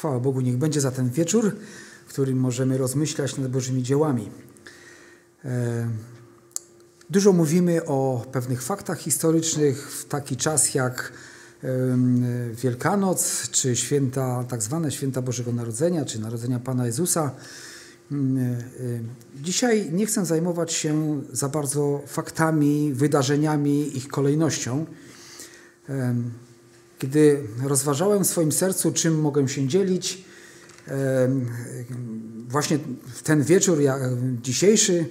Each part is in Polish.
Chwała Bogu, niech będzie za ten wieczór, w którym możemy rozmyślać nad Bożymi dziełami. E, dużo mówimy o pewnych faktach historycznych w taki czas jak Wielkanoc, czy święta, tak zwane święta Bożego Narodzenia, czy Narodzenia Pana Jezusa. Mm, e, dzisiaj nie chcę zajmować się za bardzo faktami, wydarzeniami, ich kolejnością. Kiedy rozważałem w swoim sercu, czym mogę się dzielić, właśnie w ten wieczór dzisiejszy,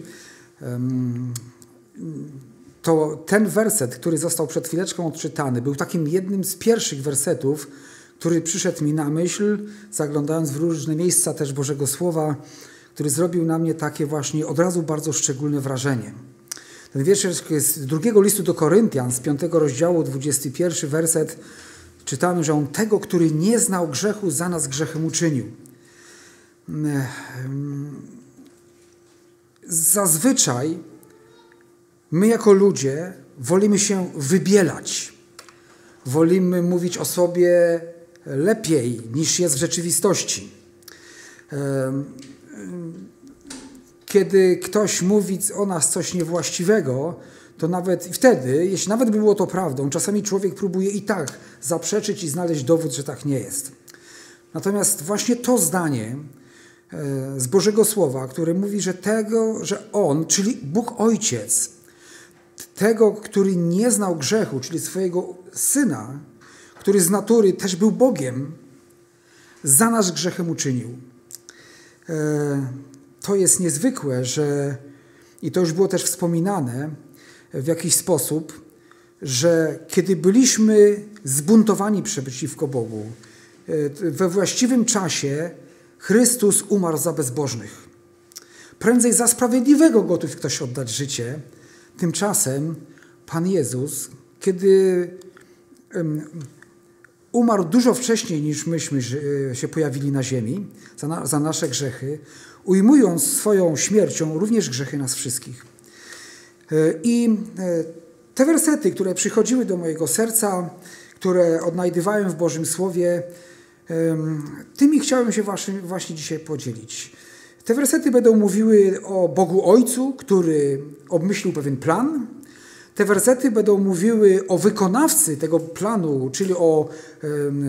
to ten werset, który został przed chwileczką odczytany, był takim jednym z pierwszych wersetów, który przyszedł mi na myśl, zaglądając w różne miejsca też Bożego Słowa, który zrobił na mnie takie właśnie od razu bardzo szczególne wrażenie. Ten wiersz z drugiego listu do Koryntian, z piątego rozdziału, 21 werset. Czytamy, że On tego, który nie znał grzechu, za nas grzechem uczynił. Zazwyczaj my jako ludzie wolimy się wybielać. Wolimy mówić o sobie lepiej niż jest w rzeczywistości. Kiedy ktoś mówi o nas coś niewłaściwego, to nawet wtedy, jeśli nawet by było to prawdą, czasami człowiek próbuje i tak zaprzeczyć i znaleźć dowód, że tak nie jest. Natomiast właśnie to zdanie e, z Bożego Słowa, które mówi, że tego, że On, czyli Bóg Ojciec, tego, który nie znał grzechu, czyli swojego Syna, który z natury też był Bogiem, za nas grzechem uczynił. E, to jest niezwykłe, że i to już było też wspominane, w jakiś sposób, że kiedy byliśmy zbuntowani przeciwko Bogu, e, we właściwym czasie Chrystus umarł za bezbożnych. Prędzej za sprawiedliwego gotów ktoś oddać życie. Tymczasem Pan Jezus, kiedy umarł dużo wcześniej niż myśmy e, się pojawili na ziemi za, na, za nasze grzechy, ujmując swoją śmiercią również grzechy nas wszystkich. E, I e, te wersety, które przychodziły do mojego serca, które odnajdywałem w Bożym Słowie, tymi chciałem się właśnie, dzisiaj podzielić. Te wersety będą mówiły o Bogu Ojcu, który obmyślił pewien plan. Te wersety będą mówiły o wykonawcy tego planu, czyli o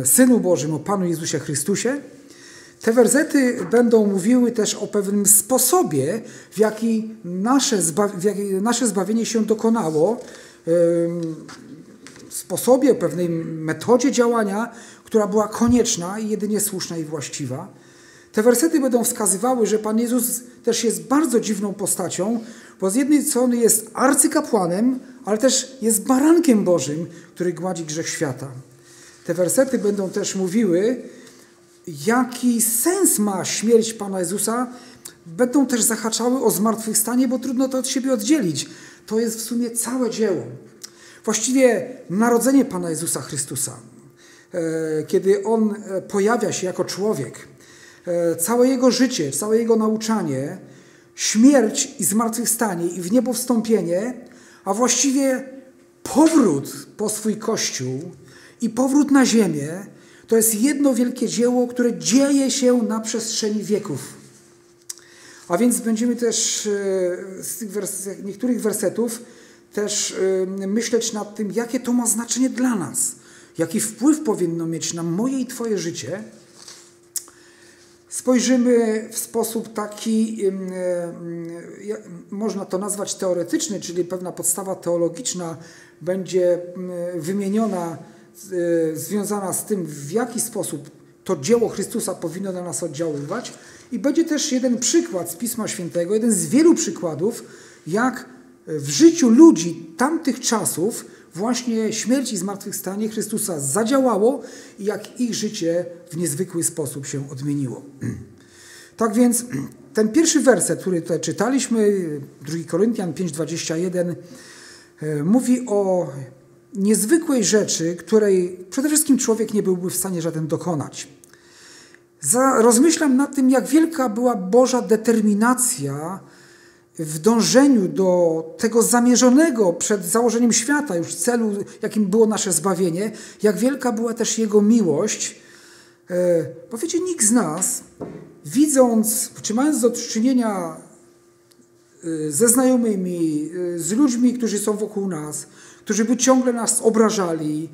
Synu Bożym, o Panu Jezusie Chrystusie. Te wersety będą mówiły też o pewnym sposobie, w jaki nasze, w jaki nasze zbawienie się dokonało, sposobie, pewnej metodzie działania, która była konieczna i jedynie słuszna i właściwa. Te wersety będą wskazywały, że Pan Jezus też jest bardzo dziwną postacią, bo z jednej strony jest arcykapłanem, ale też jest barankiem Bożym, który gładzi grzech świata. Te wersety będą też mówiły, jaki sens ma śmierć Pana Jezusa, będą też zahaczały o zmartwychwstanie, bo trudno to od siebie oddzielić. To jest w sumie całe dzieło. Właściwie narodzenie Pana Jezusa Chrystusa, e, kiedy On e, pojawia się jako człowiek, e, całe Jego życie, całe Jego nauczanie, śmierć i zmartwychwstanie i w niebo wstąpienie, a właściwie powrót po swój Kościół i powrót na ziemię, to jest jedno wielkie dzieło, które dzieje się na przestrzeni wieków. A więc będziemy też e, z tych wers niektórych wersetów też e, myśleć nad tym, jakie to ma znaczenie dla nas, jaki wpływ powinno mieć na moje i Twoje życie. Spojrzymy w sposób taki, e, można to nazwać teoretyczny, czyli pewna podstawa teologiczna będzie wymieniona związana z tym, w jaki sposób to dzieło Chrystusa powinno na nas oddziaływać. I będzie też jeden przykład z Pisma Świętego, jeden z wielu przykładów, jak w życiu ludzi tamtych czasów właśnie śmierć i zmartwychwstanie Chrystusa zadziałało i jak ich życie w niezwykły sposób się odmieniło. Tak więc ten pierwszy werset, który tutaj czytaliśmy, 2 Koryntian 5:21, e, mówi o niezwykłej rzeczy, której przede wszystkim człowiek nie byłby w stanie żaden dokonać. Za, rozmyślam nad tym, jak wielka była Boża determinacja w dążeniu do tego zamierzonego przed założeniem świata już celu, jakim było nasze zbawienie, jak wielka była też Jego miłość E, bo wiecie, nikt z nas, widząc, czy mając do czynienia ze znajomymi, e, z ludźmi, którzy są wokół nas, którzy by ciągle nas obrażali,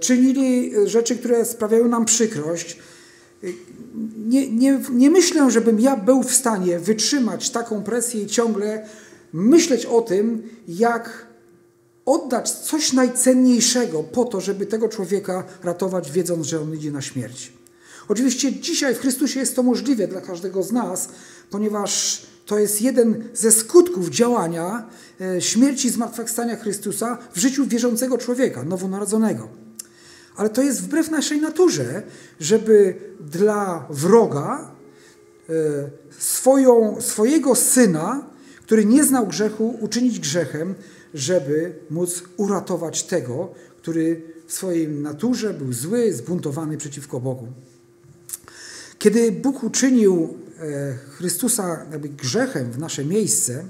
czynili rzeczy, które sprawiają nam przykrość, nie, nie, nie myślę, żebym ja był w stanie wytrzymać taką presję i ciągle myśleć o tym, jak oddać coś najcenniejszego po to, żeby tego człowieka ratować, wiedząc, że on idzie na śmierć. Oczywiście dzisiaj w Chrystusie jest to możliwe dla każdego z nas, ponieważ to jest jeden ze skutków działania e, śmierci i zmartwychwstania Chrystusa w życiu wierzącego człowieka, nowonarodzonego. Ale to jest wbrew naszej naturze, żeby dla wroga e, swoją, swojego syna, który nie znał grzechu, uczynić grzechem, żeby móc uratować tego, który w swojej naturze był zły, zbuntowany przeciwko Bogu. Kiedy Bóg uczynił Chrystusa jakby grzechem w nasze miejsce,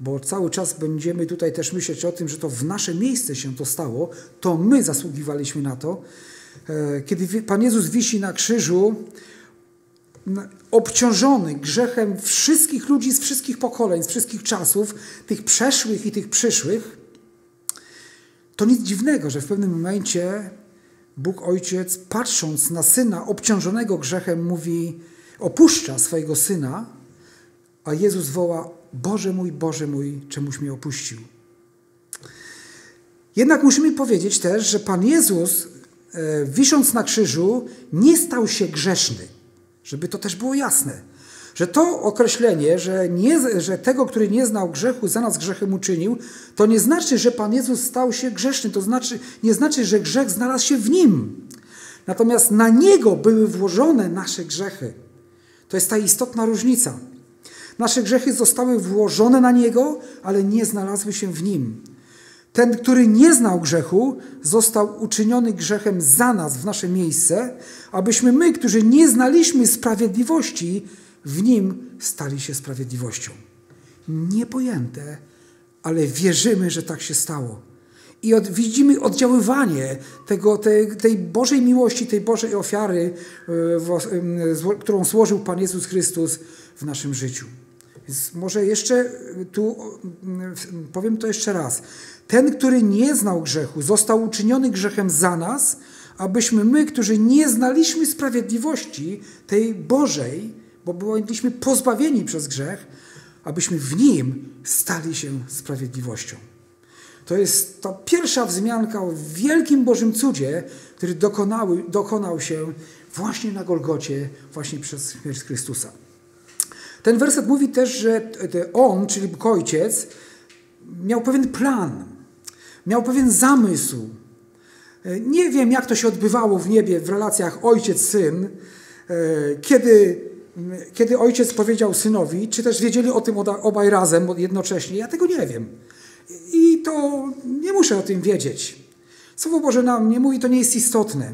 bo cały czas będziemy tutaj też myśleć o tym, że to w nasze miejsce się to stało, to my zasługiwaliśmy na to. E, kiedy Pan Jezus wisi na krzyżu, obciążony grzechem wszystkich ludzi z wszystkich pokoleń, z wszystkich czasów, tych przeszłych i tych przyszłych, to nic dziwnego, że w pewnym momencie Bóg Ojciec, patrząc na syna obciążonego grzechem, mówi, opuszcza swojego syna, a Jezus woła: Boże mój, Boże mój, czemuś mnie opuścił. Jednak musimy powiedzieć też, że Pan Jezus, e, wisząc na krzyżu, nie stał się grzeszny. Żeby to też było jasne. Że to określenie, że, nie, że tego, który nie znał grzechu, za nas grzechem uczynił, to nie znaczy, że Pan Jezus stał się grzeszny. To znaczy, nie znaczy, że grzech znalazł się w Nim. Natomiast na Niego były włożone nasze grzechy. To jest ta istotna różnica. Nasze grzechy zostały włożone na Niego, ale nie znalazły się w Nim. Ten, który nie znał grzechu, został uczyniony grzechem za nas w nasze miejsce, abyśmy my, którzy nie znaliśmy sprawiedliwości, w nim stali się sprawiedliwością. Niepojęte, ale wierzymy, że tak się stało. I od, widzimy oddziaływanie tego, tej, tej Bożej miłości, tej Bożej ofiary, yy, którą złożył Pan Jezus Chrystus w naszym życiu. Więc może jeszcze tu powiem to jeszcze raz. Ten, który nie znał grzechu, został uczyniony grzechem za nas, abyśmy my, którzy nie znaliśmy sprawiedliwości tej Bożej, bo byliśmy pozbawieni przez grzech, abyśmy w nim stali się sprawiedliwością. To jest to pierwsza wzmianka o wielkim Bożym cudzie, który dokonały, dokonał się właśnie na Golgocie, właśnie przez śmierć Chrystusa. Ten werset mówi też, że on, czyli Bóg Ojciec, miał pewien plan, miał pewien zamysł. Nie wiem, jak to się odbywało w niebie w relacjach ojciec-syn, kiedy, kiedy ojciec powiedział synowi, czy też wiedzieli o tym obaj razem jednocześnie. Ja tego nie wiem. I to nie muszę o tym wiedzieć. Słowo Boże nam nie mówi, to nie jest istotne.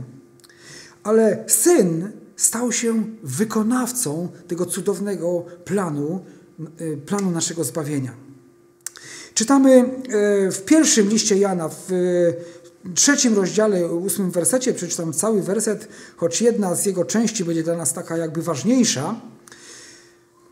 Ale syn stał się wykonawcą tego cudownego planu, y, planu naszego zbawienia. Czytamy y, w pierwszym liście Jana, w trzecim rozdziale, ósmym wersecie, przeczytam cały werset, choć jedna z jego części będzie dla nas taka jakby ważniejsza.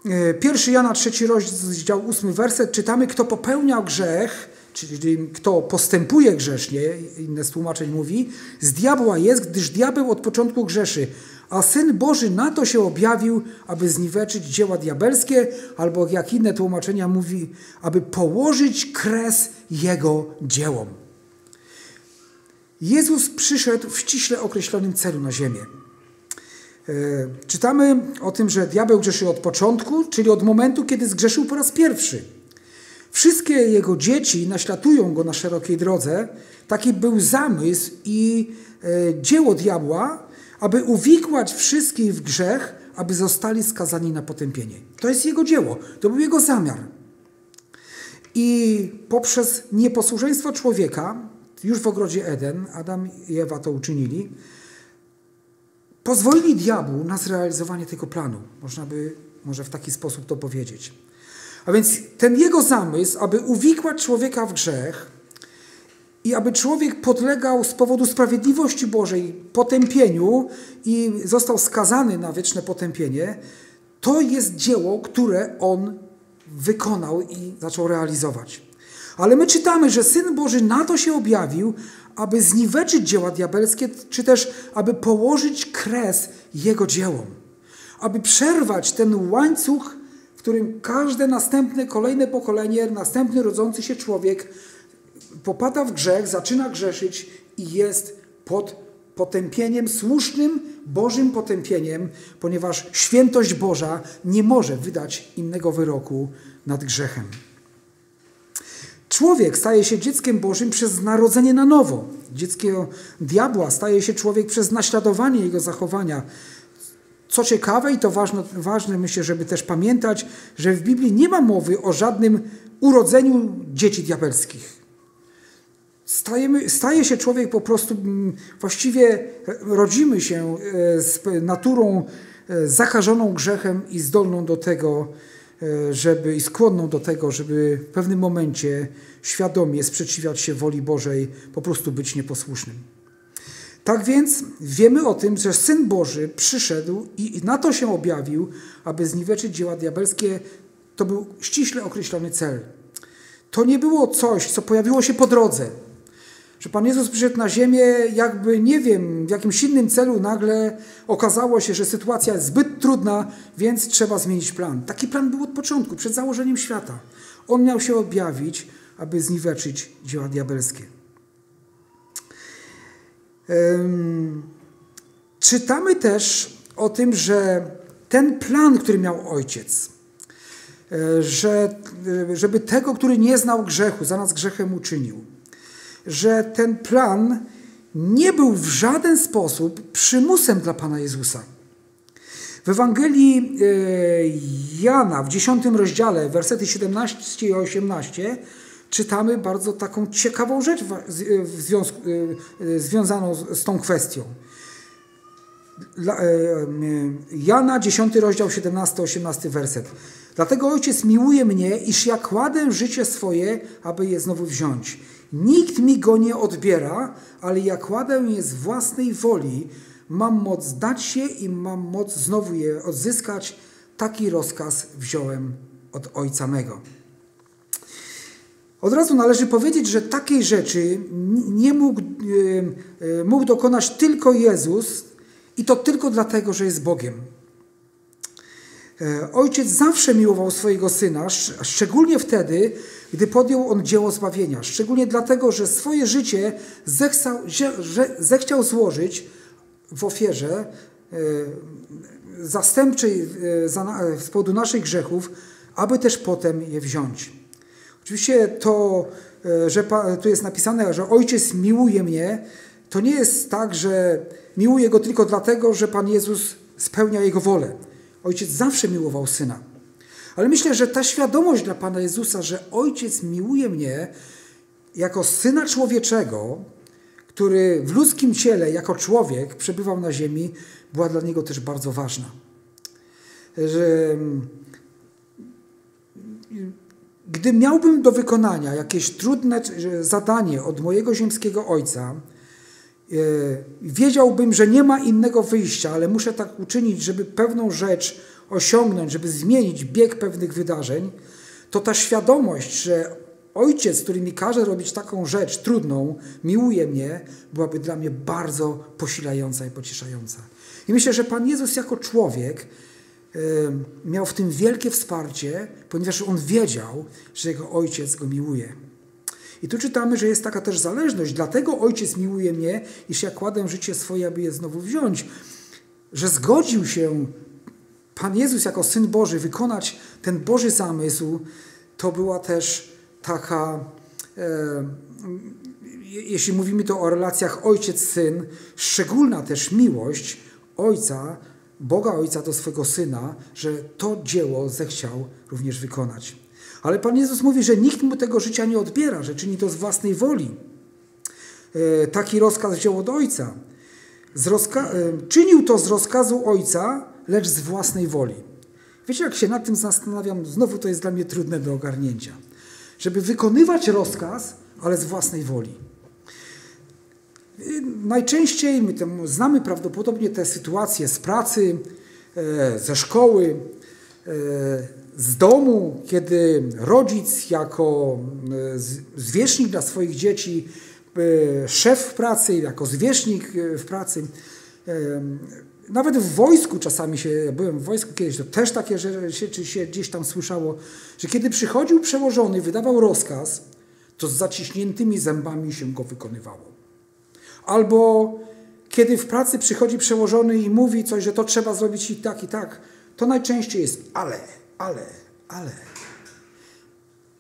Y, pierwszy Jana, trzeci rozdział, ósmy werset, czytamy, kto popełniał grzech, czyli kto postępuje grzesznie, inne z tłumaczeń mówi, z diabła jest, gdyż diabeł od początku grzeszy, a Syn Boży na to się objawił, aby zniweczyć dzieła diabelskie, albo jak inne tłumaczenia mówi, aby położyć kres Jego dziełom. Jezus przyszedł w ściśle określonym celu na ziemię. E, czytamy o tym, że diabeł grzeszy od początku, czyli od momentu, kiedy zgrzeszył po raz pierwszy. Wszystkie jego dzieci naśladują go na szerokiej drodze. Taki był zamysł i e, dzieło diabła, aby uwikłać wszystkich w grzech, aby zostali skazani na potępienie. To jest jego dzieło, to był jego zamiar. I poprzez nieposłuszeństwo człowieka, już w ogrodzie Eden, Adam i Ewa to uczynili, pozwolili diabłu na zrealizowanie tego planu. Można by może w taki sposób to powiedzieć. A więc ten jego zamysł, aby uwikłać człowieka w grzech i aby człowiek podlegał z powodu sprawiedliwości Bożej potępieniu i został skazany na wieczne potępienie, to jest dzieło, które on wykonał i zaczął realizować. Ale my czytamy, że Syn Boży na to się objawił, aby zniweczyć dzieła diabelskie, czy też aby położyć kres Jego dziełom. Aby przerwać ten łańcuch, w którym każde następne, kolejne pokolenie, następny rodzący się człowiek popada w grzech, zaczyna grzeszyć i jest pod potępieniem, słusznym Bożym potępieniem, ponieważ świętość Boża nie może wydać innego wyroku nad grzechem. Człowiek staje się dzieckiem Bożym przez narodzenie na nowo. Dzieckiem diabła staje się człowiek przez naśladowanie jego zachowania. Co ciekawe i to ważne, ważne, myślę, żeby też pamiętać, że w Biblii nie ma mowy o żadnym urodzeniu dzieci diabelskich. Stajemy, staje się człowiek po prostu, mm, właściwie rodzimy się e, z naturą e, zakażoną grzechem i zdolną do tego, żeby i skłonną do tego, żeby w pewnym momencie świadomie sprzeciwiać się woli Bożej, po prostu być nieposłusznym. Tak więc wiemy o tym, że Syn Boży przyszedł i na to się objawił, aby zniweczyć dzieła diabelskie. To był ściśle określony cel. To nie było coś, co pojawiło się po drodze że Pan Jezus przyszedł na ziemię, jakby nie wiem, w jakimś innym celu nagle okazało się, że sytuacja jest zbyt trudna, więc trzeba zmienić plan. Taki plan był od początku, przed założeniem świata. On miał się objawić, aby zniweczyć dzieła diabelskie. Um, czytamy też o tym, że ten plan, który miał ojciec, e, że, e, żeby tego, który nie znał grzechu, za nas grzechem uczynił, że ten plan nie był w żaden sposób przymusem dla Pana Jezusa. W Ewangelii e, Jana w 10 rozdziale, wersety 17 i 18, czytamy bardzo taką ciekawą rzecz w związku, e, związaną z tą kwestią. E, Jana 10 rozdział 17-18 werset. Dlatego Ojciec miłuje mnie, iż ja kładę życie swoje, aby je znowu wziąć. Nikt mi go nie odbiera, ale ja kładę je z własnej woli. Mam moc dać się i mam moc znowu je odzyskać. Taki rozkaz wziąłem od Ojca mego. Od razu należy powiedzieć, że takiej rzeczy nie mógł, e, mógł dokonać tylko Jezus i to tylko dlatego, że jest Bogiem. E, ojciec zawsze miłował swojego syna, szczególnie wtedy, gdy podjął on dzieło zbawienia. Szczególnie dlatego, że swoje życie zechciał, zechciał złożyć w ofierze e, zastępczej e, z powodu naszych grzechów, aby też potem je wziąć. Oczywiście to, że tu jest napisane, że ojciec miłuje mnie, to nie jest tak, że miłuje go tylko dlatego, że Pan Jezus spełnia jego wolę. Ojciec zawsze miłował syna. Ale myślę, że ta świadomość dla Pana Jezusa, że Ojciec miłuje mnie jako syna człowieczego, który w ludzkim ciele, jako człowiek, przebywał na ziemi, była dla niego też bardzo ważna. Że gdy miałbym do wykonania jakieś trudne zadanie od mojego ziemskiego ojca, wiedziałbym, że nie ma innego wyjścia, ale muszę tak uczynić, żeby pewną rzecz osiągnąć, żeby zmienić bieg pewnych wydarzeń, to ta świadomość, że ojciec, który mi każe robić taką rzecz trudną, miłuje mnie, byłaby dla mnie bardzo posilająca i pocieszająca. I myślę, że Pan Jezus jako człowiek miał w tym wielkie wsparcie, ponieważ on wiedział, że jego ojciec go miłuje. I tu czytamy, że jest taka też zależność. Dlatego ojciec miłuje mnie, iż ja kładę życie swoje, aby je znowu wziąć. Że zgodził się Pan Jezus jako Syn Boży wykonać ten Boży zamysł, to była też taka, e, jeśli mówimy to o relacjach ojciec-syn, szczególna też miłość Ojca, Boga Ojca do swego Syna, że to dzieło zechciał również wykonać. Ale Pan Jezus mówi, że nikt mu tego życia nie odbiera, że czyni to z własnej woli. E, taki rozkaz wziął od Ojca. E, czynił to z rozkazu Ojca, lecz z własnej woli. Wiecie, jak się nad tym zastanawiam, znowu to jest dla mnie trudne do ogarnięcia. Żeby wykonywać rozkaz, ale z własnej woli. Najczęściej my tam znamy prawdopodobnie te sytuacje z pracy, e, ze szkoły, e, z domu, kiedy rodzic jako e, zwierzchnik dla swoich dzieci, szef w pracy, jako zwierzchnik w pracy, nawet w wojsku czasami się, ja byłem w wojsku kiedyś, to też takie rzeczy się gdzieś tam słyszało, że kiedy przychodził przełożony, wydawał rozkaz, to z zaciśniętymi zębami się go wykonywało. Albo kiedy w pracy przychodzi przełożony i mówi coś, że to trzeba zrobić i tak, i tak, to najczęściej jest ale, ale, ale.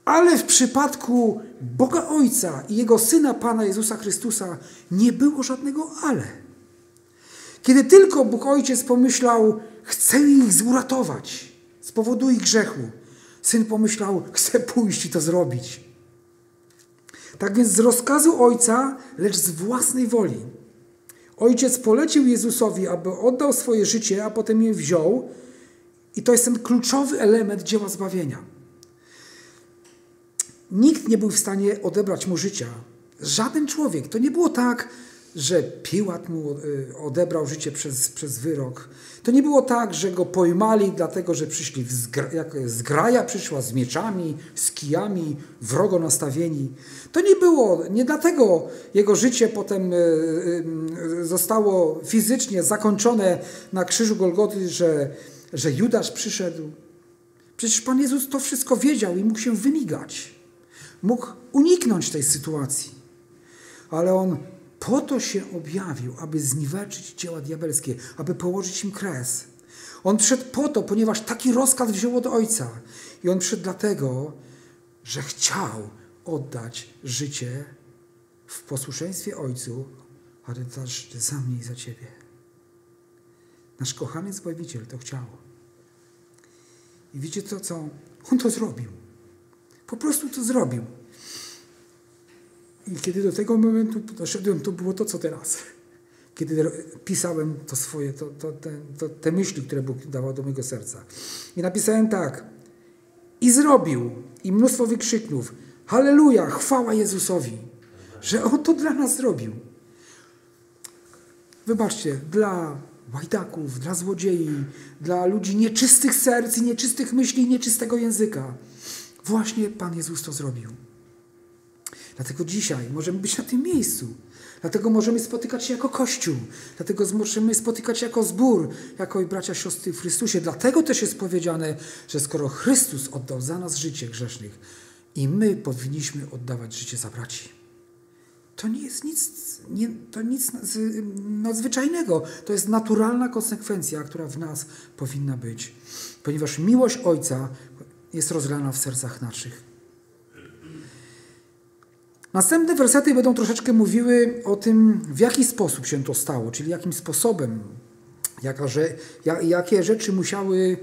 Ale w przypadku Boga Ojca i Jego Syna Pana Jezusa Chrystusa nie było żadnego ale. Kiedy tylko Bóg Ojciec pomyślał, chcę ich uratować z powodu ich grzechu, Syn pomyślał, chcę pójść i to zrobić. Tak więc z rozkazu Ojca, lecz z własnej woli. Ojciec polecił Jezusowi, aby oddał swoje życie, a potem je wziął. I to jest ten kluczowy element dzieła zbawienia. Nikt nie był w stanie odebrać mu życia. Żaden człowiek. To nie było tak, że Piłat mu e, odebrał życie przez, przez wyrok. To nie było tak, że go pojmali dlatego, że przyszli jak zgraja przyszła z mieczami, z kijami, wrogo nastawieni. To nie było, nie dlatego jego życie potem e, e, zostało fizycznie zakończone na krzyżu Golgoty, że, że Judasz przyszedł. Przecież Pan Jezus to wszystko wiedział i mógł się wymigać. Mógł uniknąć tej sytuacji. Ale on po to się objawił, aby zniweczyć dzieła diabelskie, aby położyć im kres. On przyszedł po to, ponieważ taki rozkaz wziął od Ojca. I on przyszedł dlatego, że chciał oddać życie w posłuszeństwie Ojcu, ale też za mnie i za Ciebie. Nasz kochany Zbawiciel to chciał. I widzicie to, co? On to zrobił. Po prostu to zrobił. I kiedy do tego momentu doszedłem, to było to, co teraz. Kiedy pisałem to swoje, to, to, te, to, te myśli, które Bóg dawał do mojego serca. I napisałem tak. I zrobił. I mnóstwo wykrzyknów. Halleluja, chwała Jezusowi, że On to dla nas zrobił. Wybaczcie, dla łajdaków, dla złodziei, dla ludzi nieczystych serc nieczystych myśli nieczystego języka. Właśnie Pan Jezus to zrobił. Dlatego dzisiaj możemy być na tym miejscu. Dlatego możemy spotykać się jako Kościół. Dlatego możemy spotykać się jako zbór, jako i bracia, siostry w Chrystusie. Dlatego też jest powiedziane, że skoro Chrystus oddał za nas życie grzesznych i my powinniśmy oddawać życie za braci. To nie jest nic, nie, to nic nadzwyczajnego. To jest naturalna konsekwencja, która w nas powinna być. Ponieważ miłość Ojca jest rozlana w sercach naszych. Następne wersety będą troszeczkę mówiły o tym, w jaki sposób się to stało, czyli jakim sposobem, jaka, że, jakie rzeczy musiały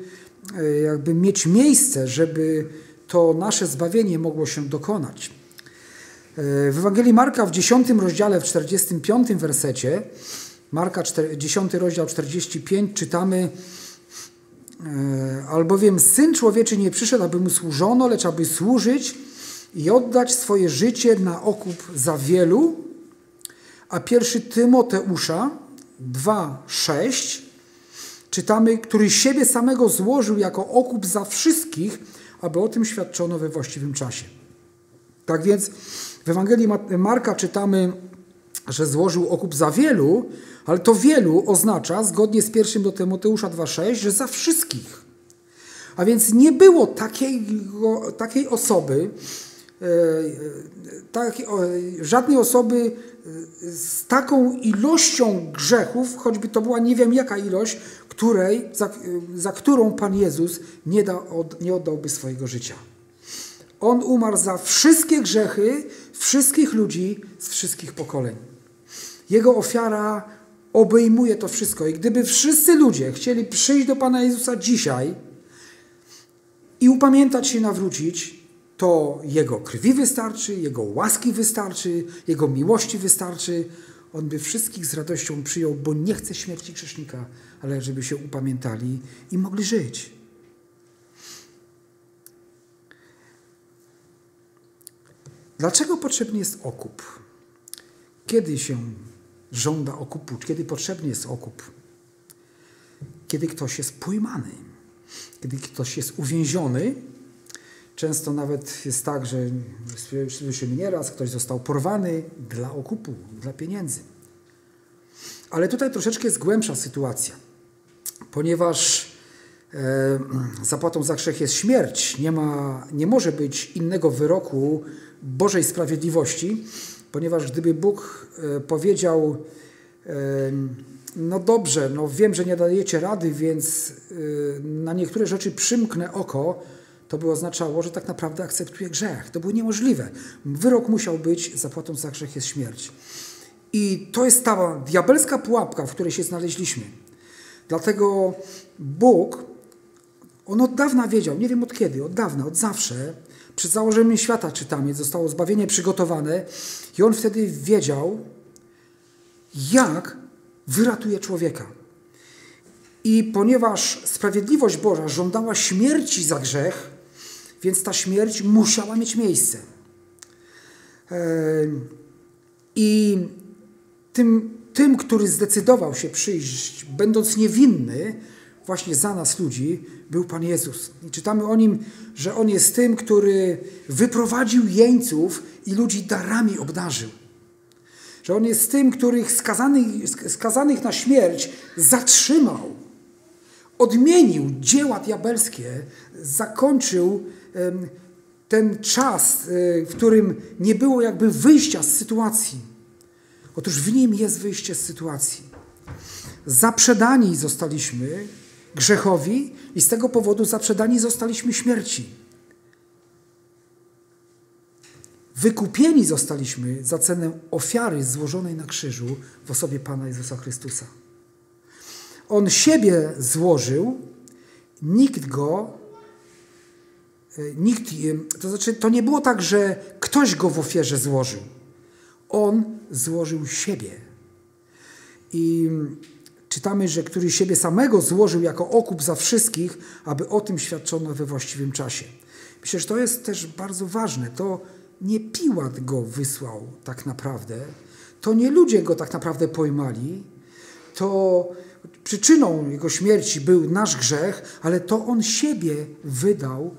e, jakby mieć miejsce, żeby to nasze zbawienie mogło się dokonać. W Ewangelii Marka w 10 rozdziale, w 45 wersecie, Marka 10 rozdział 45 czytamy e, albowiem Syn Człowieczy nie przyszedł, aby mu służono, lecz aby służyć i oddać swoje życie na okup za wielu, a pierwszy Tymoteusza 2:6 czytamy, który siebie samego złożył jako okup za wszystkich, aby o tym świadczono we właściwym czasie. Tak więc w Ewangelii Marka czytamy, że złożył okup za wielu, ale to wielu oznacza, zgodnie z pierwszym do Tymoteusza 2,6, że za wszystkich. A więc nie było takiej, takiej osoby, E, e, tak, żadnej osoby e, z taką ilością grzechów, choćby to była nie wiem jaka ilość, której, za, za którą Pan Jezus nie, da, nie oddałby swojego życia. On umarł za wszystkie grzechy wszystkich ludzi z wszystkich pokoleń. Jego ofiara obejmuje to wszystko. I gdyby wszyscy ludzie chcieli przyjść do Pana Jezusa dzisiaj i upamiętać się, nawrócić, to Jego krwi wystarczy, Jego łaski wystarczy, Jego miłości wystarczy. On by wszystkich z radością przyjął, bo nie chce śmierci grzesznika, ale żeby się upamiętali i mogli żyć. Dlaczego potrzebny jest okup? Kiedy się żąda okupu, kiedy potrzebny jest okup. Kiedy ktoś jest pojmany, kiedy ktoś jest uwięziony. Często nawet jest tak, że słyszymy nieraz, ktoś został porwany dla okupu, dla pieniędzy. Ale tutaj troszeczkę jest głębsza sytuacja, ponieważ zapłatą za grzech jest śmierć. Nie, ma, nie może być innego wyroku Bożej sprawiedliwości, ponieważ gdyby Bóg e, powiedział, e, no dobrze, no wiem, że nie dajecie rady, więc e, na niektóre rzeczy przymknę oko, to by oznaczało, że tak naprawdę akceptuje grzech. To było niemożliwe. Wyrok musiał być, zapłatą za grzech jest śmierć. I to jest ta diabelska pułapka, w której się znaleźliśmy. Dlatego Bóg, on od dawna wiedział, nie wiem od kiedy, od dawna, od zawsze, przed założeniem świata czytamy, zostało zbawienie przygotowane i on wtedy wiedział, jak wyratuje człowieka. I ponieważ sprawiedliwość Boża żądała śmierci za grzech, więc ta śmierć musiała mieć miejsce. I tym, tym, który zdecydował się przyjść, będąc niewinny, właśnie za nas ludzi, był Pan Jezus. I czytamy o nim, że on jest tym, który wyprowadził jeńców i ludzi darami obdarzył. Że on jest tym, których skazanych, skazanych na śmierć zatrzymał, odmienił dzieła diabelskie, zakończył ten czas, e, w którym nie było jakby wyjścia z sytuacji. Otóż w nim jest wyjście z sytuacji. Zaprzedani zostaliśmy grzechowi i z tego powodu zaprzedani zostaliśmy śmierci. Wykupieni zostaliśmy za cenę ofiary złożonej na krzyżu w osobie Pana Jezusa Chrystusa. On siebie złożył, nikt go, e, nikt, to znaczy to nie było tak, że ktoś go w ofierze złożył. On złożył siebie. I czytamy, że który siebie samego złożył jako okup za wszystkich, aby o tym świadczono we właściwym czasie. Myślę, że to jest też bardzo ważne. To nie Piłat go wysłał tak naprawdę, to nie ludzie go tak naprawdę pojmali, to przyczyną jego śmierci był nasz grzech, ale to on siebie wydał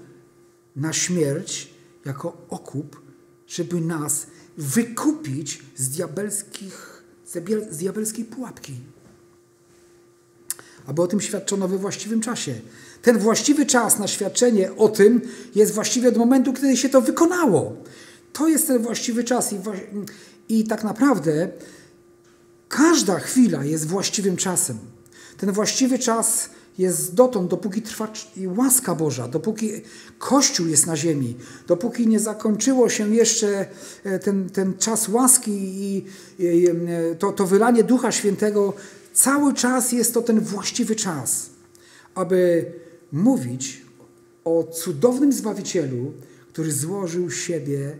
na śmierć jako okup, żeby nas wykupić z, diabelskich, z diabelskiej pułapki. Aby o tym świadczono we właściwym czasie. Ten właściwy czas na świadczenie o tym jest właściwy od momentu, kiedy się to wykonało. To jest ten właściwy czas i, i tak naprawdę każda chwila jest właściwym czasem. Ten właściwy czas jest dotąd, dopóki trwa łaska Boża, dopóki Kościół jest na ziemi, dopóki nie zakończyło się jeszcze e, ten, ten czas łaski i, i e, to, to wylanie Ducha Świętego, cały czas jest to ten właściwy czas, aby mówić o cudownym Zbawicielu, który złożył siebie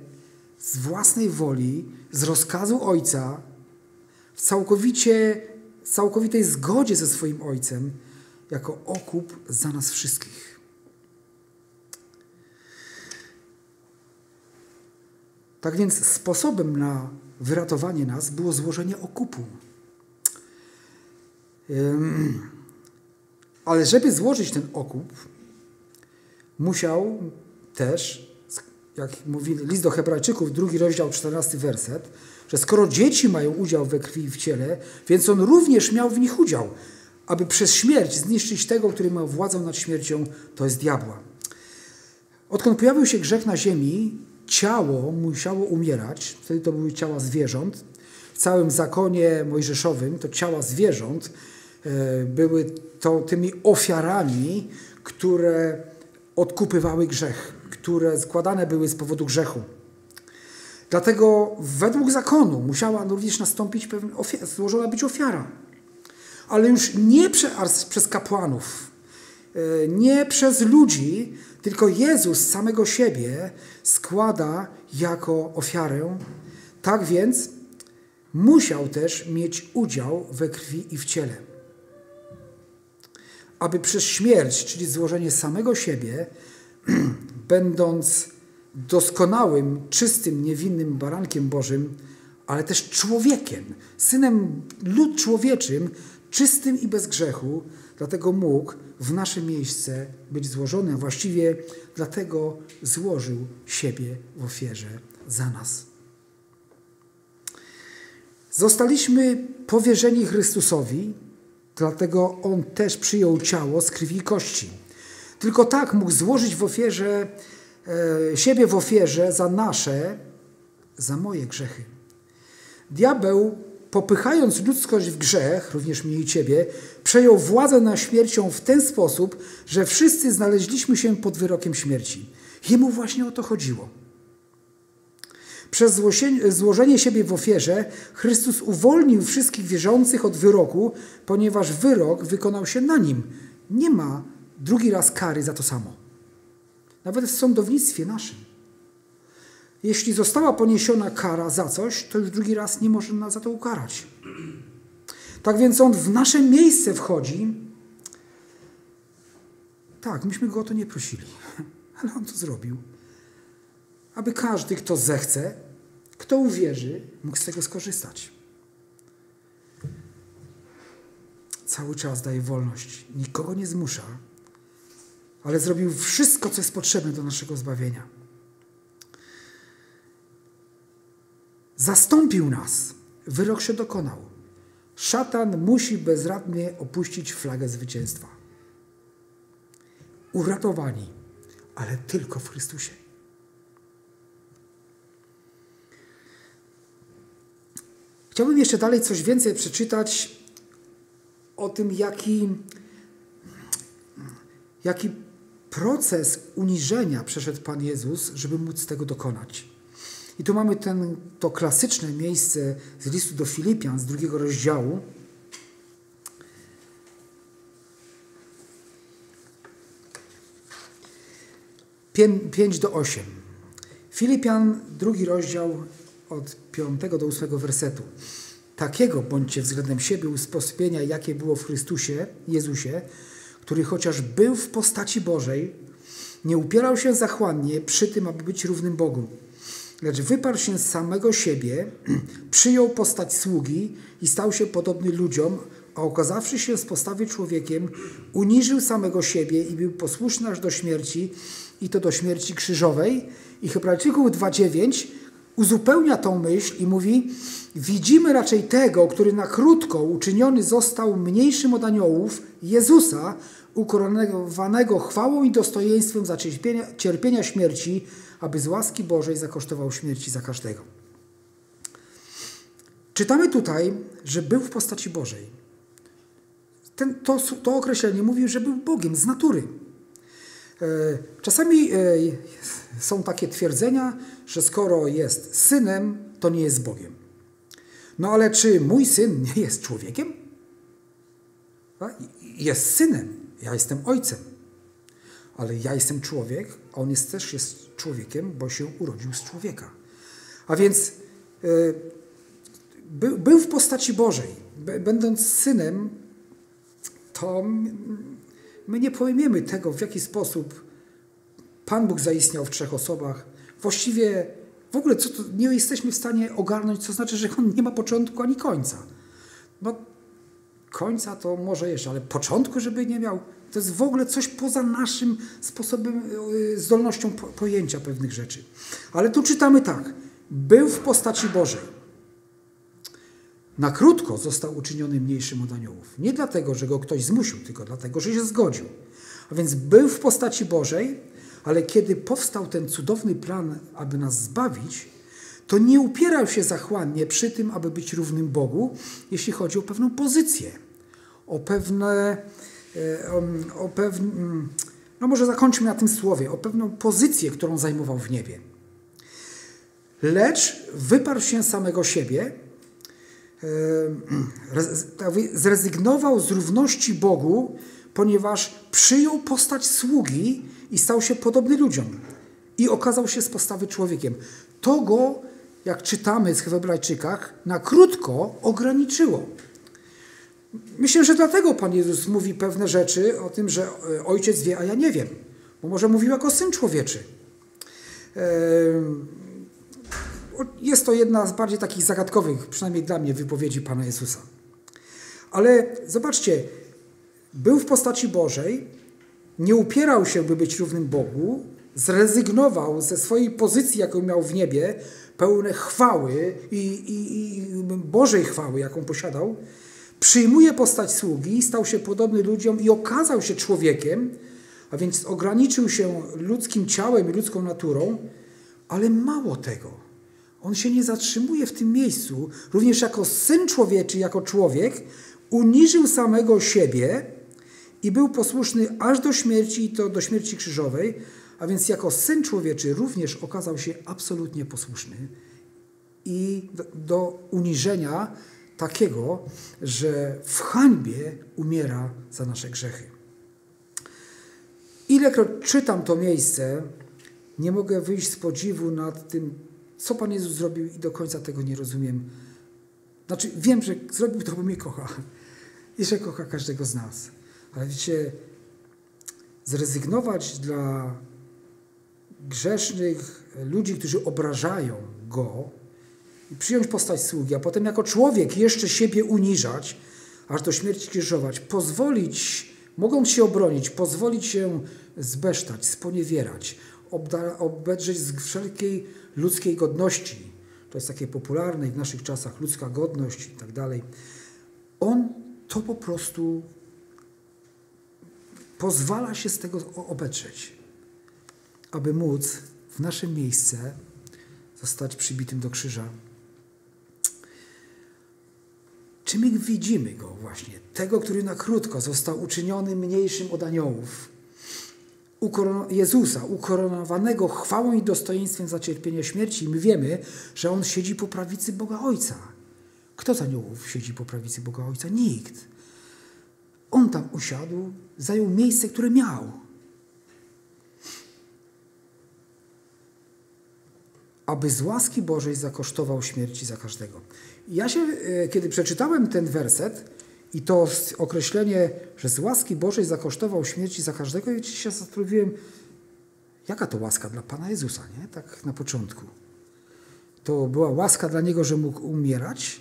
z własnej woli, z rozkazu Ojca, w całkowicie, całkowitej zgodzie ze swoim Ojcem, jako okup za nas wszystkich. Tak więc sposobem na wyratowanie nas było złożenie okupu. Ale żeby złożyć ten okup, musiał też, jak mówi list do Hebrajczyków, drugi rozdział, czternasty werset, że skoro dzieci mają udział we krwi i w ciele, więc on również miał w nich udział aby przez śmierć zniszczyć tego, który ma władzę nad śmiercią, to jest diabła. Odkąd pojawił się grzech na ziemi, ciało musiało umierać. Wtedy to były ciała zwierząt. W całym zakonie mojżeszowym to ciała zwierząt były to tymi ofiarami, które odkupywały grzech, które składane były z powodu grzechu. Dlatego według zakonu musiała również nastąpić pewna złożona być ofiara ale już nie przez, przez kapłanów, e, nie przez ludzi, tylko Jezus samego siebie składa jako ofiarę. Tak więc musiał też mieć udział we krwi i w ciele. Aby przez śmierć, czyli złożenie samego siebie, będąc doskonałym, czystym, niewinnym barankiem Bożym, ale też człowiekiem, synem lud człowieczym, czystym i bez grzechu, dlatego mógł w nasze miejsce być złożony, a właściwie dlatego złożył siebie w ofierze za nas. Zostaliśmy powierzeni Chrystusowi, dlatego On też przyjął ciało z krwi i kości. Tylko tak mógł złożyć w ofierze, e, siebie w ofierze za nasze, za moje grzechy. Diabeł, popychając ludzkość w grzech, również mnie i ciebie, przejął władzę nad śmiercią w ten sposób, że wszyscy znaleźliśmy się pod wyrokiem śmierci. Jemu właśnie o to chodziło. Przez złożenie siebie w ofierze Chrystus uwolnił wszystkich wierzących od wyroku, ponieważ wyrok wykonał się na nim. Nie ma drugi raz kary za to samo. Nawet w sądownictwie naszym. Jeśli została poniesiona kara za coś, to już drugi raz nie może nas za to ukarać. Tak więc on w nasze miejsce wchodzi. Tak, myśmy go o to nie prosili, ale on to zrobił. Aby każdy, kto zechce, kto uwierzy, mógł z tego skorzystać. Cały czas daje wolność, nikogo nie zmusza, ale zrobił wszystko, co jest potrzebne do naszego zbawienia. Zastąpił nas. Wyrok się dokonał. Szatan musi bezradnie opuścić flagę zwycięstwa. Uratowani, ale tylko w Chrystusie. Chciałbym jeszcze dalej coś więcej przeczytać o tym, jaki, jaki proces uniżenia przeszedł Pan Jezus, żeby móc tego dokonać. I tu mamy ten, to klasyczne miejsce z listu do Filipian z drugiego rozdziału. Pięć do 8. Filipian, drugi rozdział od 5 do 8 wersetu. Takiego bądźcie względem siebie usposobienia, jakie było w Chrystusie, Jezusie, który chociaż był w postaci Bożej, nie upierał się zachłannie przy tym, aby być równym Bogu lecz wyparł się z samego siebie, przyjął postać sługi i stał się podobny ludziom, a okazawszy się z postawy człowiekiem, uniżył samego siebie i był posłuszny aż do śmierci, i to do śmierci krzyżowej. I Hebrajczyków 2,9 uzupełnia tą myśl i mówi: Widzimy raczej tego, który na krótko uczyniony został mniejszym od aniołów, Jezusa, ukoronowanego chwałą i dostojeństwem za cierpienia, cierpienia śmierci, aby z łaski Bożej zakosztował śmierci za każdego. Czytamy tutaj, że był w postaci Bożej. Ten, to, to określenie mówi, że był Bogiem z natury. E, czasami e, są takie twierdzenia, że skoro jest synem, to nie jest Bogiem. No ale czy mój syn nie jest człowiekiem? Jest synem, ja jestem ojcem. Ale ja jestem człowiek, a on jest, też jest człowiekiem, bo się urodził z człowieka. A więc by, był w postaci Bożej. Będąc synem, to my nie pojmiemy tego, w jaki sposób Pan Bóg zaistniał w trzech osobach. Właściwie w ogóle co to, nie jesteśmy w stanie ogarnąć, co znaczy, że On nie ma początku ani końca. No, końca to może jeszcze, ale początku, żeby nie miał, to jest w ogóle coś poza naszym sposobem, y, zdolnością pojęcia pewnych rzeczy. Ale tu czytamy tak. Był w postaci Bożej. Na krótko został uczyniony mniejszym od aniołów. Nie dlatego, że go ktoś zmusił, tylko dlatego, że się zgodził. A więc był w postaci Bożej, ale kiedy powstał ten cudowny plan, aby nas zbawić, to nie upierał się zachłannie przy tym, aby być równym Bogu, jeśli chodzi o pewną pozycję, o pewne E, o pewnym, no może zakończmy na tym słowie, o pewną pozycję, którą zajmował w niebie. Lecz wyparł się samego siebie, zrezygnował z równości Bogu, ponieważ przyjął postać sługi i stał się podobny ludziom i okazał się z postawy człowiekiem. To go, jak czytamy w Hebrajczykach, na krótko ograniczyło. Myślę, że dlatego Pan Jezus mówi pewne rzeczy o tym, że e, ojciec wie, a ja nie wiem. Bo może mówił jako syn człowieczy. Jest to jedna z bardziej takich zagadkowych, przynajmniej dla mnie, wypowiedzi Pana Jezusa. Ale zobaczcie, był w postaci Bożej, nie upierał się, by być równym Bogu, zrezygnował ze swojej pozycji, jaką miał w niebie, pełne chwały i, i, i Bożej chwały, jaką posiadał, przyjmuje postać sługi, stał się podobny ludziom i okazał się człowiekiem, a więc ograniczył się ludzkim ciałem i ludzką naturą, ale mało tego. On się nie zatrzymuje w tym miejscu. Również jako syn człowieczy, jako człowiek, uniżył samego siebie i był posłuszny aż do śmierci, i to do śmierci krzyżowej, a więc jako syn człowieczy również okazał się absolutnie posłuszny i do, uniżenia takiego, że w hańbie umiera za nasze grzechy. Ilekroć czytam to miejsce, nie mogę wyjść z podziwu nad tym, co Pan Jezus zrobił i do końca tego nie rozumiem. Znaczy, wiem, że zrobił to, bo mnie kocha i że kocha każdego z nas. Ale wiecie, zrezygnować dla grzesznych ludzi, którzy obrażają Go i przyjąć postać sługi, a potem jako człowiek jeszcze siebie uniżać, aż do śmierci krzyżować, pozwolić, mogą się obronić, pozwolić się zbesztać, sponiewierać, obedrzeć z wszelkiej ludzkiej godności. To jest takie popularne w naszych czasach, ludzka godność i tak dalej. On to po prostu pozwala się z tego obedrzeć, aby móc w nasze miejsce zostać przybitym do krzyża. Czy my widzimy Go właśnie, tego, który na krótko został uczyniony mniejszym od aniołów, Jezusa, ukoronowanego chwałą i dostojeństwem za cierpienie śmierci. My wiemy, że On siedzi po prawicy Boga Ojca. Kto z aniołów siedzi po prawicy Boga Ojca? Nikt. On tam usiadł, zajął miejsce, które miał. Aby z łaski Bożej zakosztował śmierci za każdego. Ja się, e, kiedy przeczytałem ten werset, i to określenie, że z łaski Bożej zakosztował śmierci za każdego, i się zastanowiłem, jaka to łaska dla Pana Jezusa, nie? Tak na początku. To była łaska dla Niego, że mógł umierać,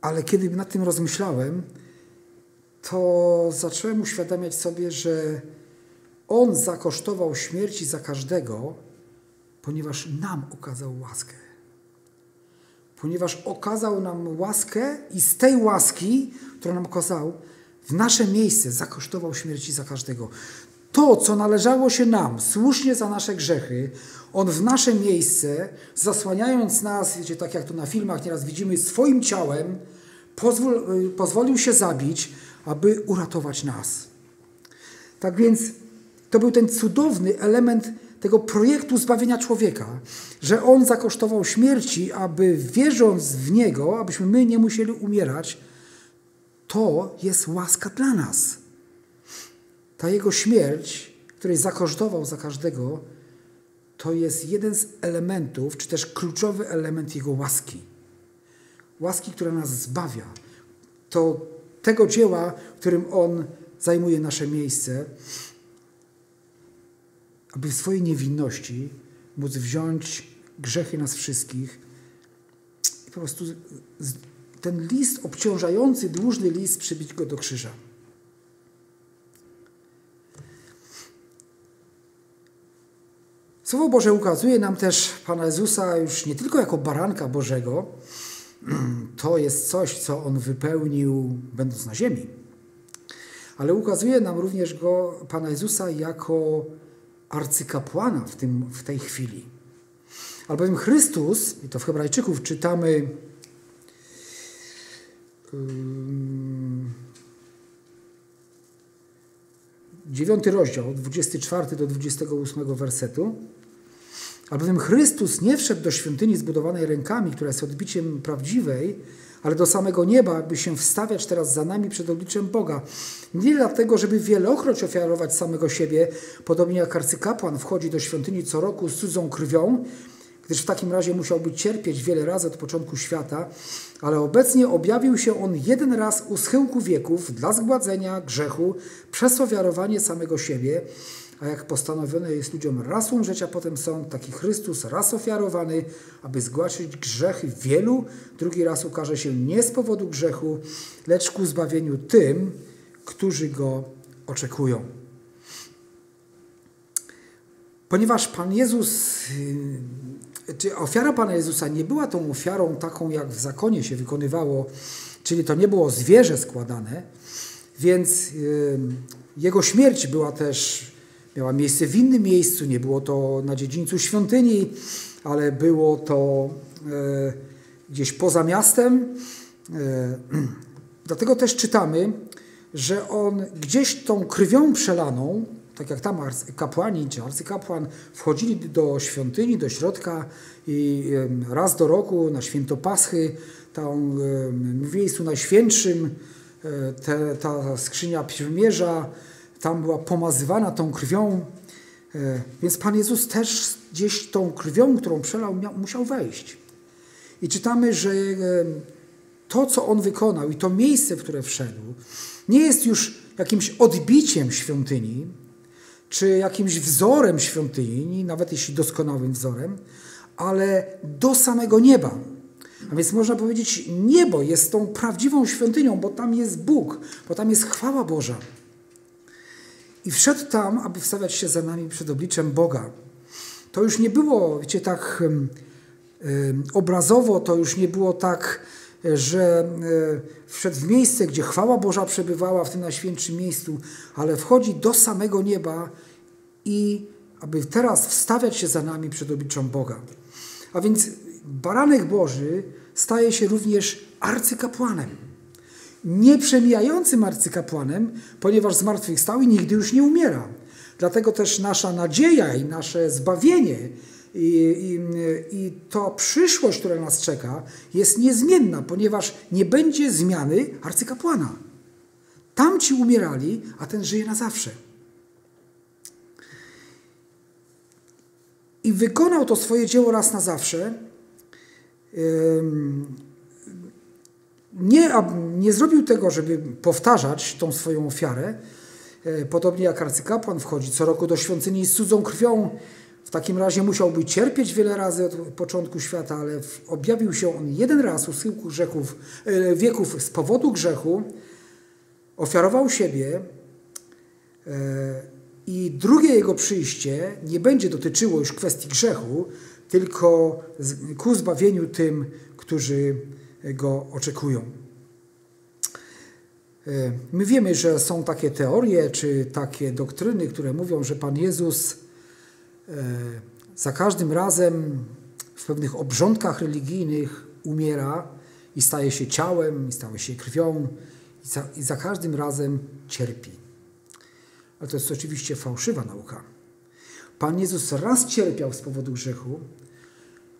ale kiedy nad tym rozmyślałem, to zacząłem uświadamiać sobie, że On zakosztował śmierci za każdego, ponieważ nam okazał łaskę ponieważ okazał nam łaskę i z tej łaski, którą nam okazał, w nasze miejsce zakosztował śmierci za każdego. To, co należało się nam, słusznie za nasze grzechy, On w nasze miejsce, zasłaniając nas, wiecie, tak jak to na filmach nieraz widzimy, swoim ciałem, y, pozwolił się zabić, aby uratować nas. Tak więc to był ten cudowny element tego projektu zbawienia człowieka, że On zakosztował śmierci, aby wierząc w Niego, abyśmy my nie musieli umierać, to jest łaska dla nas. Ta Jego śmierć, której zakosztował za każdego, to jest jeden z elementów, czy też kluczowy element Jego łaski. Łaski, która nas zbawia. To tego dzieła, którym On zajmuje nasze miejsce aby w swojej niewinności móc wziąć grzechy nas wszystkich i po prostu ten list obciążający, dłużny list, przybić go do krzyża. Słowo Boże ukazuje nam też Pana Jezusa już nie tylko jako baranka Bożego, to jest coś, co On wypełnił będąc na ziemi, ale ukazuje nam również go, Pana Jezusa jako arcykapłana w, tym, w tej chwili. Albowiem Chrystus, i to w Hebrajczyków czytamy dziewiąty rozdział, 24 do 28 wersetu, albowiem Chrystus nie wszedł do świątyni zbudowanej rękami, która jest odbiciem prawdziwej, ale do samego nieba, aby się wstawiać teraz za nami przed obliczem Boga. Nie dlatego, żeby wielokroć ofiarować samego siebie, podobnie jak arcykapłan wchodzi do świątyni co roku z cudzą krwią, gdyż w takim razie musiałby cierpieć wiele razy od początku świata, ale obecnie objawił się on jeden raz u schyłku wieków dla zgładzenia grzechu przez ofiarowanie samego siebie, a jak postanowione jest ludziom raz umrzeć, a potem sąd, taki Chrystus raz ofiarowany, aby zgłaszać grzechy wielu, drugi raz ukaże się nie z powodu grzechu, lecz ku zbawieniu tym, którzy go oczekują. Ponieważ Pan Jezus, y, czy ofiara Pana Jezusa nie była tą ofiarą taką, jak w zakonie się wykonywało, czyli to nie było zwierzę składane, więc jego śmierć była też, miała miejsce w innym miejscu, nie było to na dziedzińcu świątyni, ale było to e, gdzieś poza miastem. E, dlatego też czytamy, że on gdzieś tą krwią przelaną, tak jak tam kapłani czy arcykapłan wchodzili do świątyni, do środka i raz do roku na święto Paschy, tam w miejscu najświętszym, e, te, ta skrzynia przymierza, tam była pomazywana tą krwią, e, więc Pan Jezus też gdzieś tą krwią, którą przelał, miał, musiał wejść. I czytamy, że to, co On wykonał i to miejsce, w które wszedł, nie jest już jakimś odbiciem świątyni, czy jakimś wzorem świątyni, nawet jeśli doskonałym wzorem, ale do samego nieba. A więc można powiedzieć, niebo jest tą prawdziwą świątynią, bo tam jest Bóg, bo tam jest chwała Boża. I wszedł tam, aby wstawiać się za nami przed obliczem Boga. To już nie było, wiecie, tak obrazowo, to już nie było tak że e, wszedł w miejsce, gdzie chwała Boża przebywała w tym najświętszym miejscu, ale wchodzi do samego nieba i aby teraz wstawiać się za nami przed obliczem Boga. A więc baranek Boży staje się również arcykapłanem. Nieprzemijającym arcykapłanem, ponieważ zmartwychwstał i nigdy już nie umiera. Dlatego też nasza nadzieja i nasze zbawienie i, i, I to przyszłość, która nas czeka, jest niezmienna, ponieważ nie będzie zmiany arcykapłana. Tamci umierali, a ten żyje na zawsze. I wykonał to swoje dzieło raz na zawsze. Nie, nie zrobił tego, żeby powtarzać tą swoją ofiarę. E, podobnie jak arcykapłan wchodzi co roku do świątyni z cudzą krwią w takim razie musiałby cierpieć wiele razy od początku świata, ale objawił się on jeden raz u schyłku grzechów, e, wieków z powodu grzechu, ofiarował siebie e, i drugie jego przyjście nie będzie dotyczyło już kwestii grzechu, tylko ku zbawieniu tym, którzy go oczekują. E, my wiemy, że są takie teorie czy takie doktryny, które mówią, że Pan Jezus E, za każdym razem w pewnych obrządkach religijnych umiera i staje się ciałem, i staje się krwią, i za, i za każdym razem cierpi. Ale to jest oczywiście fałszywa nauka. Pan Jezus raz cierpiał z powodu grzechu.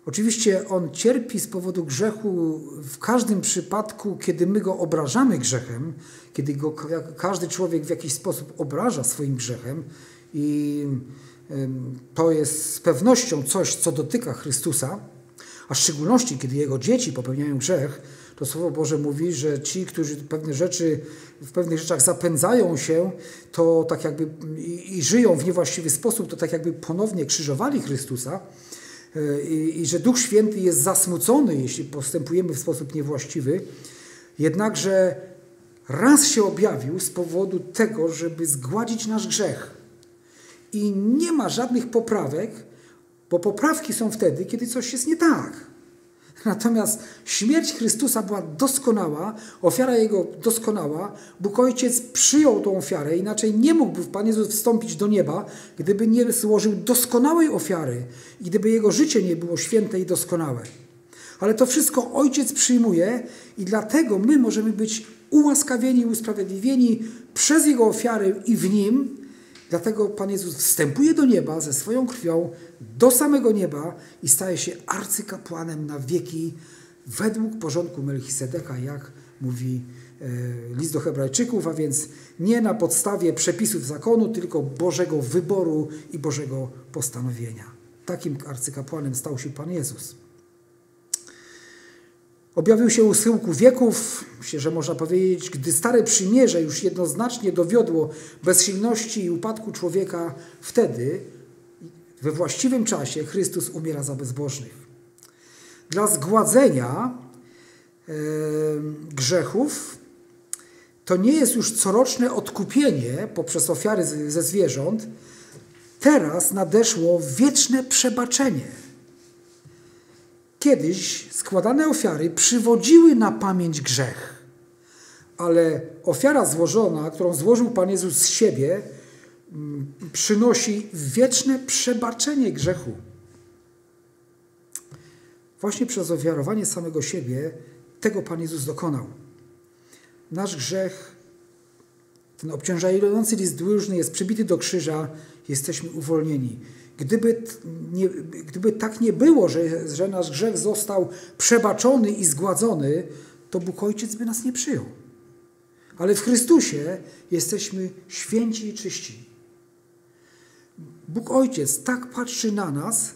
Oczywiście On cierpi z powodu grzechu w każdym przypadku, kiedy my Go obrażamy grzechem, kiedy go, każdy człowiek w jakiś sposób obraża swoim grzechem i to jest z pewnością coś, co dotyka Chrystusa, a w szczególności, kiedy Jego dzieci popełniają grzech, to Słowo Boże mówi, że ci, którzy pewne rzeczy, w pewnych rzeczach zapędzają się, to tak jakby i, i żyją w niewłaściwy sposób, to tak jakby ponownie krzyżowali Chrystusa i, i że Duch Święty jest zasmucony, jeśli postępujemy w sposób niewłaściwy. Jednakże raz się objawił z powodu tego, żeby zgładzić nasz grzech i nie ma żadnych poprawek, bo poprawki są wtedy, kiedy coś jest nie tak. Natomiast śmierć Chrystusa była doskonała, ofiara Jego doskonała. Bóg Ojciec przyjął tą ofiarę, inaczej nie mógłby Pan Jezus wstąpić do nieba, gdyby nie złożył doskonałej ofiary i gdyby Jego życie nie było święte i doskonałe. Ale to wszystko Ojciec przyjmuje i dlatego my możemy być ułaskawieni, usprawiedliwieni przez Jego ofiarę i w Nim, Dlatego Pan Jezus wstępuje do nieba ze swoją krwią, do samego nieba i staje się arcykapłanem na wieki według porządku Melchisedeka, jak mówi e, list do Hebrajczyków, a więc nie na podstawie przepisów zakonu, tylko Bożego wyboru i Bożego postanowienia. Takim arcykapłanem stał się Pan Jezus. Objawił się u schyłku wieków, myślę, że można powiedzieć, gdy Stare Przymierze już jednoznacznie dowiodło bezsilności i upadku człowieka, wtedy we właściwym czasie Chrystus umiera za bezbożnych. Dla zgładzenia e, grzechów to nie jest już coroczne odkupienie poprzez ofiary ze zwierząt, teraz nadeszło wieczne przebaczenie. Kiedyś składane ofiary przywodziły na pamięć grzech, ale ofiara złożona, którą złożył Pan Jezus z siebie, przynosi wieczne przebaczenie grzechu. Właśnie przez ofiarowanie samego siebie tego Pan Jezus dokonał. Nasz grzech, ten obciążający list dłużny jest przybity do krzyża, jesteśmy uwolnieni. Gdyby, nie, gdyby tak nie było, że, że nasz grzech został przebaczony i zgładzony, to Bóg Ojciec by nas nie przyjął. Ale w Chrystusie jesteśmy święci i czyści. Bóg Ojciec tak patrzy na nas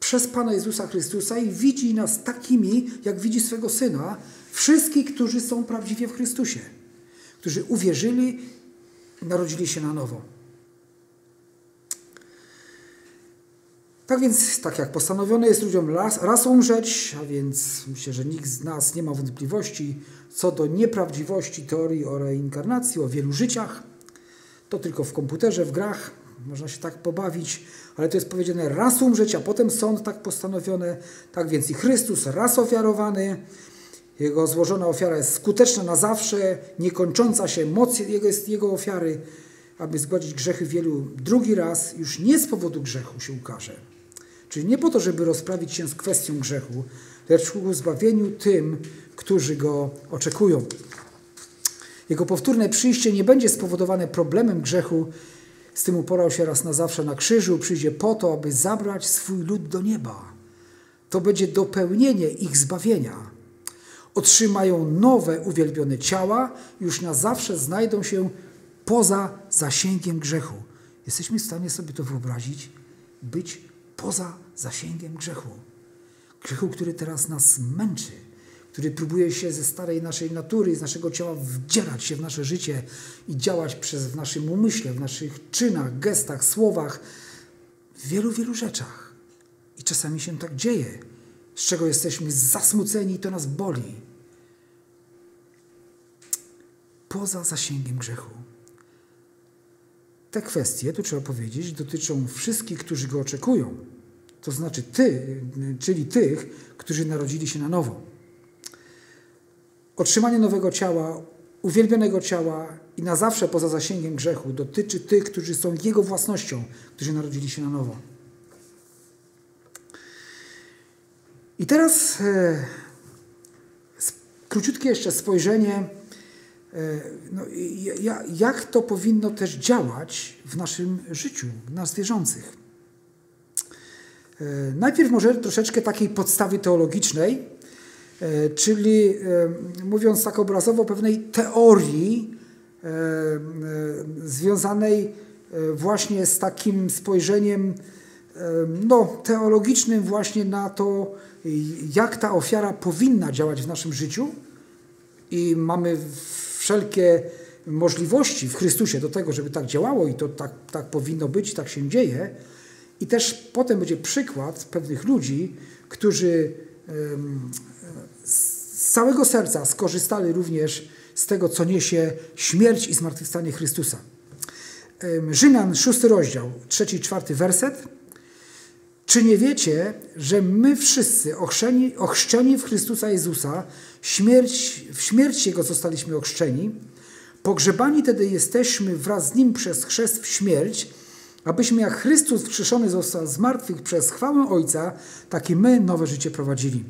przez Pana Jezusa Chrystusa i widzi nas takimi, jak widzi swego Syna, wszystkich, którzy są prawdziwie w Chrystusie, którzy uwierzyli narodzili się na nowo. Tak więc, tak jak postanowione jest ludziom raz, raz umrzeć, a więc myślę, że nikt z nas nie ma wątpliwości co do nieprawdziwości teorii o reinkarnacji, o wielu życiach, to tylko w komputerze, w grach można się tak pobawić, ale to jest powiedziane raz umrzeć, a potem sąd tak postanowione. Tak więc i Chrystus raz ofiarowany, jego złożona ofiara jest skuteczna na zawsze, niekończąca się moc jego, jest jego ofiary, aby zgładzić grzechy wielu. Drugi raz już nie z powodu grzechu się ukaże. Czyli nie po to, żeby rozprawić się z kwestią grzechu, lecz ku zbawieniu tym, którzy go oczekują. Jego powtórne przyjście nie będzie spowodowane problemem grzechu, z tym uporał się raz na zawsze na krzyżu, przyjdzie po to, aby zabrać swój lud do nieba. To będzie dopełnienie ich zbawienia. Otrzymają nowe, uwielbione ciała, już na zawsze znajdą się poza zasięgiem grzechu. Jesteśmy w stanie sobie to wyobrazić? Być poza zasięgiem grzechu. Grzechu, który teraz nas męczy, który próbuje się ze starej naszej natury, z naszego ciała wdzierać się w nasze życie i działać przez w naszym umyśle, w naszych czynach, gestach, słowach, w wielu, wielu rzeczach. I czasami się tak dzieje, z czego jesteśmy zasmuceni i to nas boli. Poza zasięgiem grzechu. Te kwestie, tu trzeba powiedzieć, dotyczą wszystkich, którzy go oczekują. To znaczy ty, czyli tych, którzy narodzili się na nowo. Otrzymanie nowego ciała, uwielbionego ciała i na zawsze poza zasięgiem grzechu dotyczy tych, którzy są Jego własnością, którzy narodzili się na nowo. I teraz e, króciutkie jeszcze spojrzenie E, no, jak to powinno też działać w naszym życiu, nas wierzących. E, najpierw może troszeczkę takiej podstawy teologicznej, czyli mówiąc tak obrazowo, pewnej teorii związanej właśnie z takim spojrzeniem no, teologicznym właśnie na to, jak ta ofiara powinna działać w naszym życiu. I mamy wszelkie możliwości w Chrystusie do tego, żeby tak działało i to tak, tak powinno być, tak się dzieje. I też potem będzie przykład pewnych ludzi, którzy z całego serca skorzystali również z tego, co niesie śmierć i zmartwychwstanie Chrystusa. Rzymian, szósty rozdział, trzeci i czwarty werset. Czy nie wiecie, że my wszyscy ochrzczeni, ochrzczeni w Chrystusa Jezusa, śmierć, w śmierć Jego zostaliśmy ochrzczeni, pogrzebani tedy jesteśmy wraz z Nim przez chrzest w śmierć, abyśmy jak Chrystus wskrzeszony został z martwych przez chwałę Ojca, tak i my nowe życie prowadzili.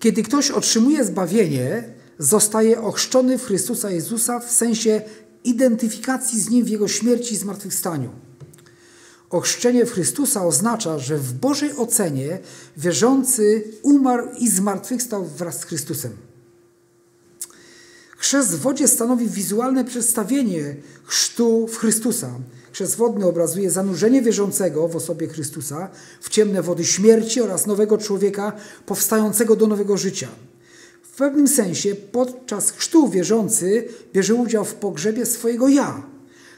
Kiedy ktoś otrzymuje zbawienie, zostaje ochrzczony w Chrystusa Jezusa w sensie identyfikacji z Nim w Jego śmierci i zmartwychwstaniu. Ochrzczenie w Chrystusa oznacza, że w Bożej ocenie wierzący umarł i zmartwychwstał wraz z Chrystusem. Chrzest w wodzie stanowi wizualne przedstawienie chrztu w Chrystusa. Chrzest wodny obrazuje zanurzenie wierzącego w osobie Chrystusa w ciemne wody śmierci oraz nowego człowieka powstającego do nowego życia. W pewnym sensie podczas chrztu wierzący bierze udział w pogrzebie swojego ja.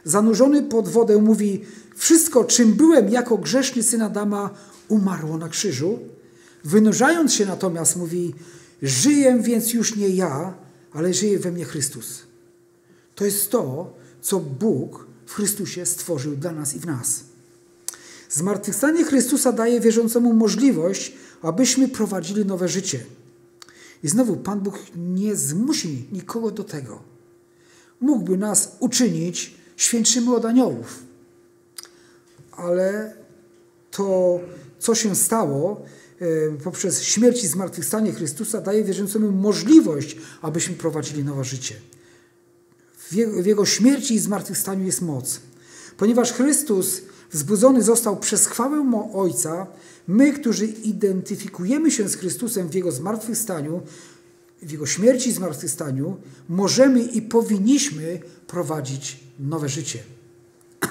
Zanurzony pod wodę mówi: Wszystko, czym byłem jako grzeszny syn Adama, umarło na krzyżu. Wynurzając się natomiast mówi: Żyję więc już nie ja, ale żyje we mnie Chrystus. To jest to, co Bóg w Chrystusie stworzył dla nas i w nas. Zmartwychwstanie Chrystusa daje wierzącemu możliwość, abyśmy prowadzili nowe życie. I znowu Pan Bóg nie zmusi nikogo do tego. Mógłby nas uczynić świętszymi od aniołów. Ale to, co się stało e, poprzez śmierć i zmartwychwstanie Chrystusa, daje wierzącemu możliwość, abyśmy prowadzili nowe życie. W Jego śmierci i zmartwychwstaniu jest moc. Ponieważ Chrystus wzbudzony został przez chwałę Ojca, my, którzy identyfikujemy się z Chrystusem w Jego zmartwychwstaniu, w Jego śmierci i zmartwychwstaniu, możemy i powinniśmy prowadzić nowe życie.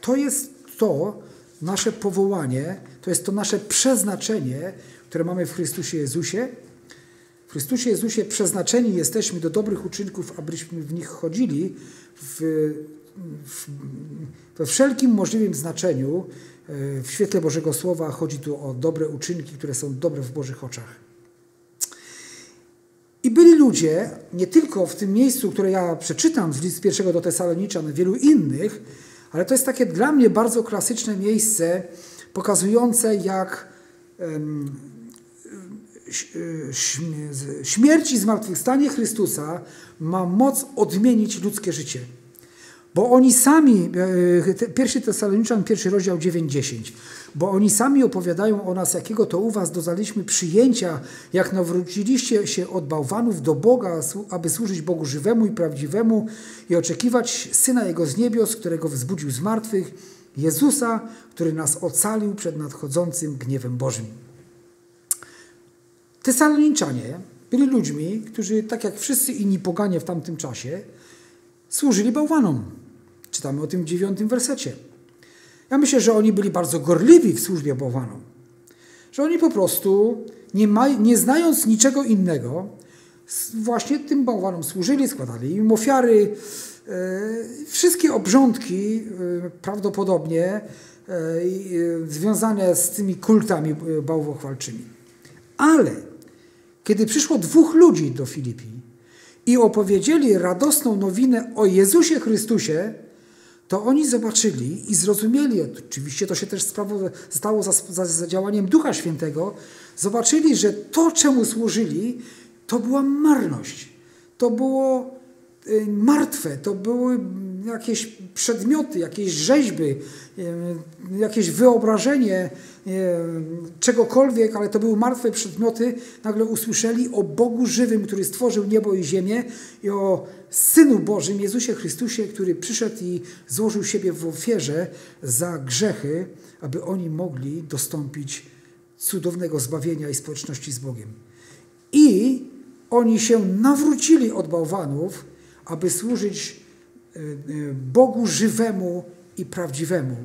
To jest to nasze powołanie, to jest to nasze przeznaczenie, które mamy w Chrystusie Jezusie, Chrystusie Jezusie przeznaczeni jesteśmy do dobrych uczynków, abyśmy w nich chodzili w, w, we wszelkim możliwym znaczeniu. E, w świetle Bożego Słowa chodzi tu o dobre uczynki, które są dobre w Bożych oczach. I byli ludzie, nie tylko w tym miejscu, które ja przeczytam z list pierwszego do Tesaloniczan, wielu innych, ale to jest takie dla mnie bardzo klasyczne miejsce, pokazujące jak śmierć i zmartwychwstanie Chrystusa ma moc odmienić ludzkie życie. Bo oni sami, e, pierwszy Tesaloniczan, pierwszy rozdział 9-10, bo oni sami opowiadają o nas, jakiego to u was dozaliśmy przyjęcia, jak nawróciliście się od bałwanów do Boga, aby służyć Bogu żywemu i prawdziwemu i oczekiwać Syna Jego z niebios, którego wzbudził z martwych, Jezusa, który nas ocalił przed nadchodzącym gniewem Bożym. Tesaloniczanie byli ludźmi, którzy, tak jak wszyscy inni poganie w tamtym czasie, służyli bałwanom. Czytamy o tym w dziewiątym wersecie. Ja myślę, że oni byli bardzo gorliwi w służbie bałwanom. Że oni po prostu, nie, ma, nie znając niczego innego, właśnie tym bałwanom służyli, składali im ofiary. E, wszystkie obrządki e, prawdopodobnie e, związane z tymi kultami bałwochwalczymi. Ale kiedy przyszło dwóch ludzi do Filipi i opowiedzieli radosną nowinę o Jezusie Chrystusie, to oni zobaczyli i zrozumieli, oczywiście to się też stało za, za, za działaniem Ducha Świętego, zobaczyli, że to, czemu służyli, to była marność. To było y, martwe, to były jakieś przedmioty, jakieś rzeźby, jakieś wyobrażenie czegokolwiek, ale to były martwe przedmioty, nagle usłyszeli o Bogu żywym, który stworzył niebo i ziemię i o Synu Bożym, Jezusie Chrystusie, który przyszedł i złożył siebie w ofierze za grzechy, aby oni mogli dostąpić cudownego zbawienia i społeczności z Bogiem. I oni się nawrócili od bałwanów, aby służyć Bogu żywemu i prawdziwemu.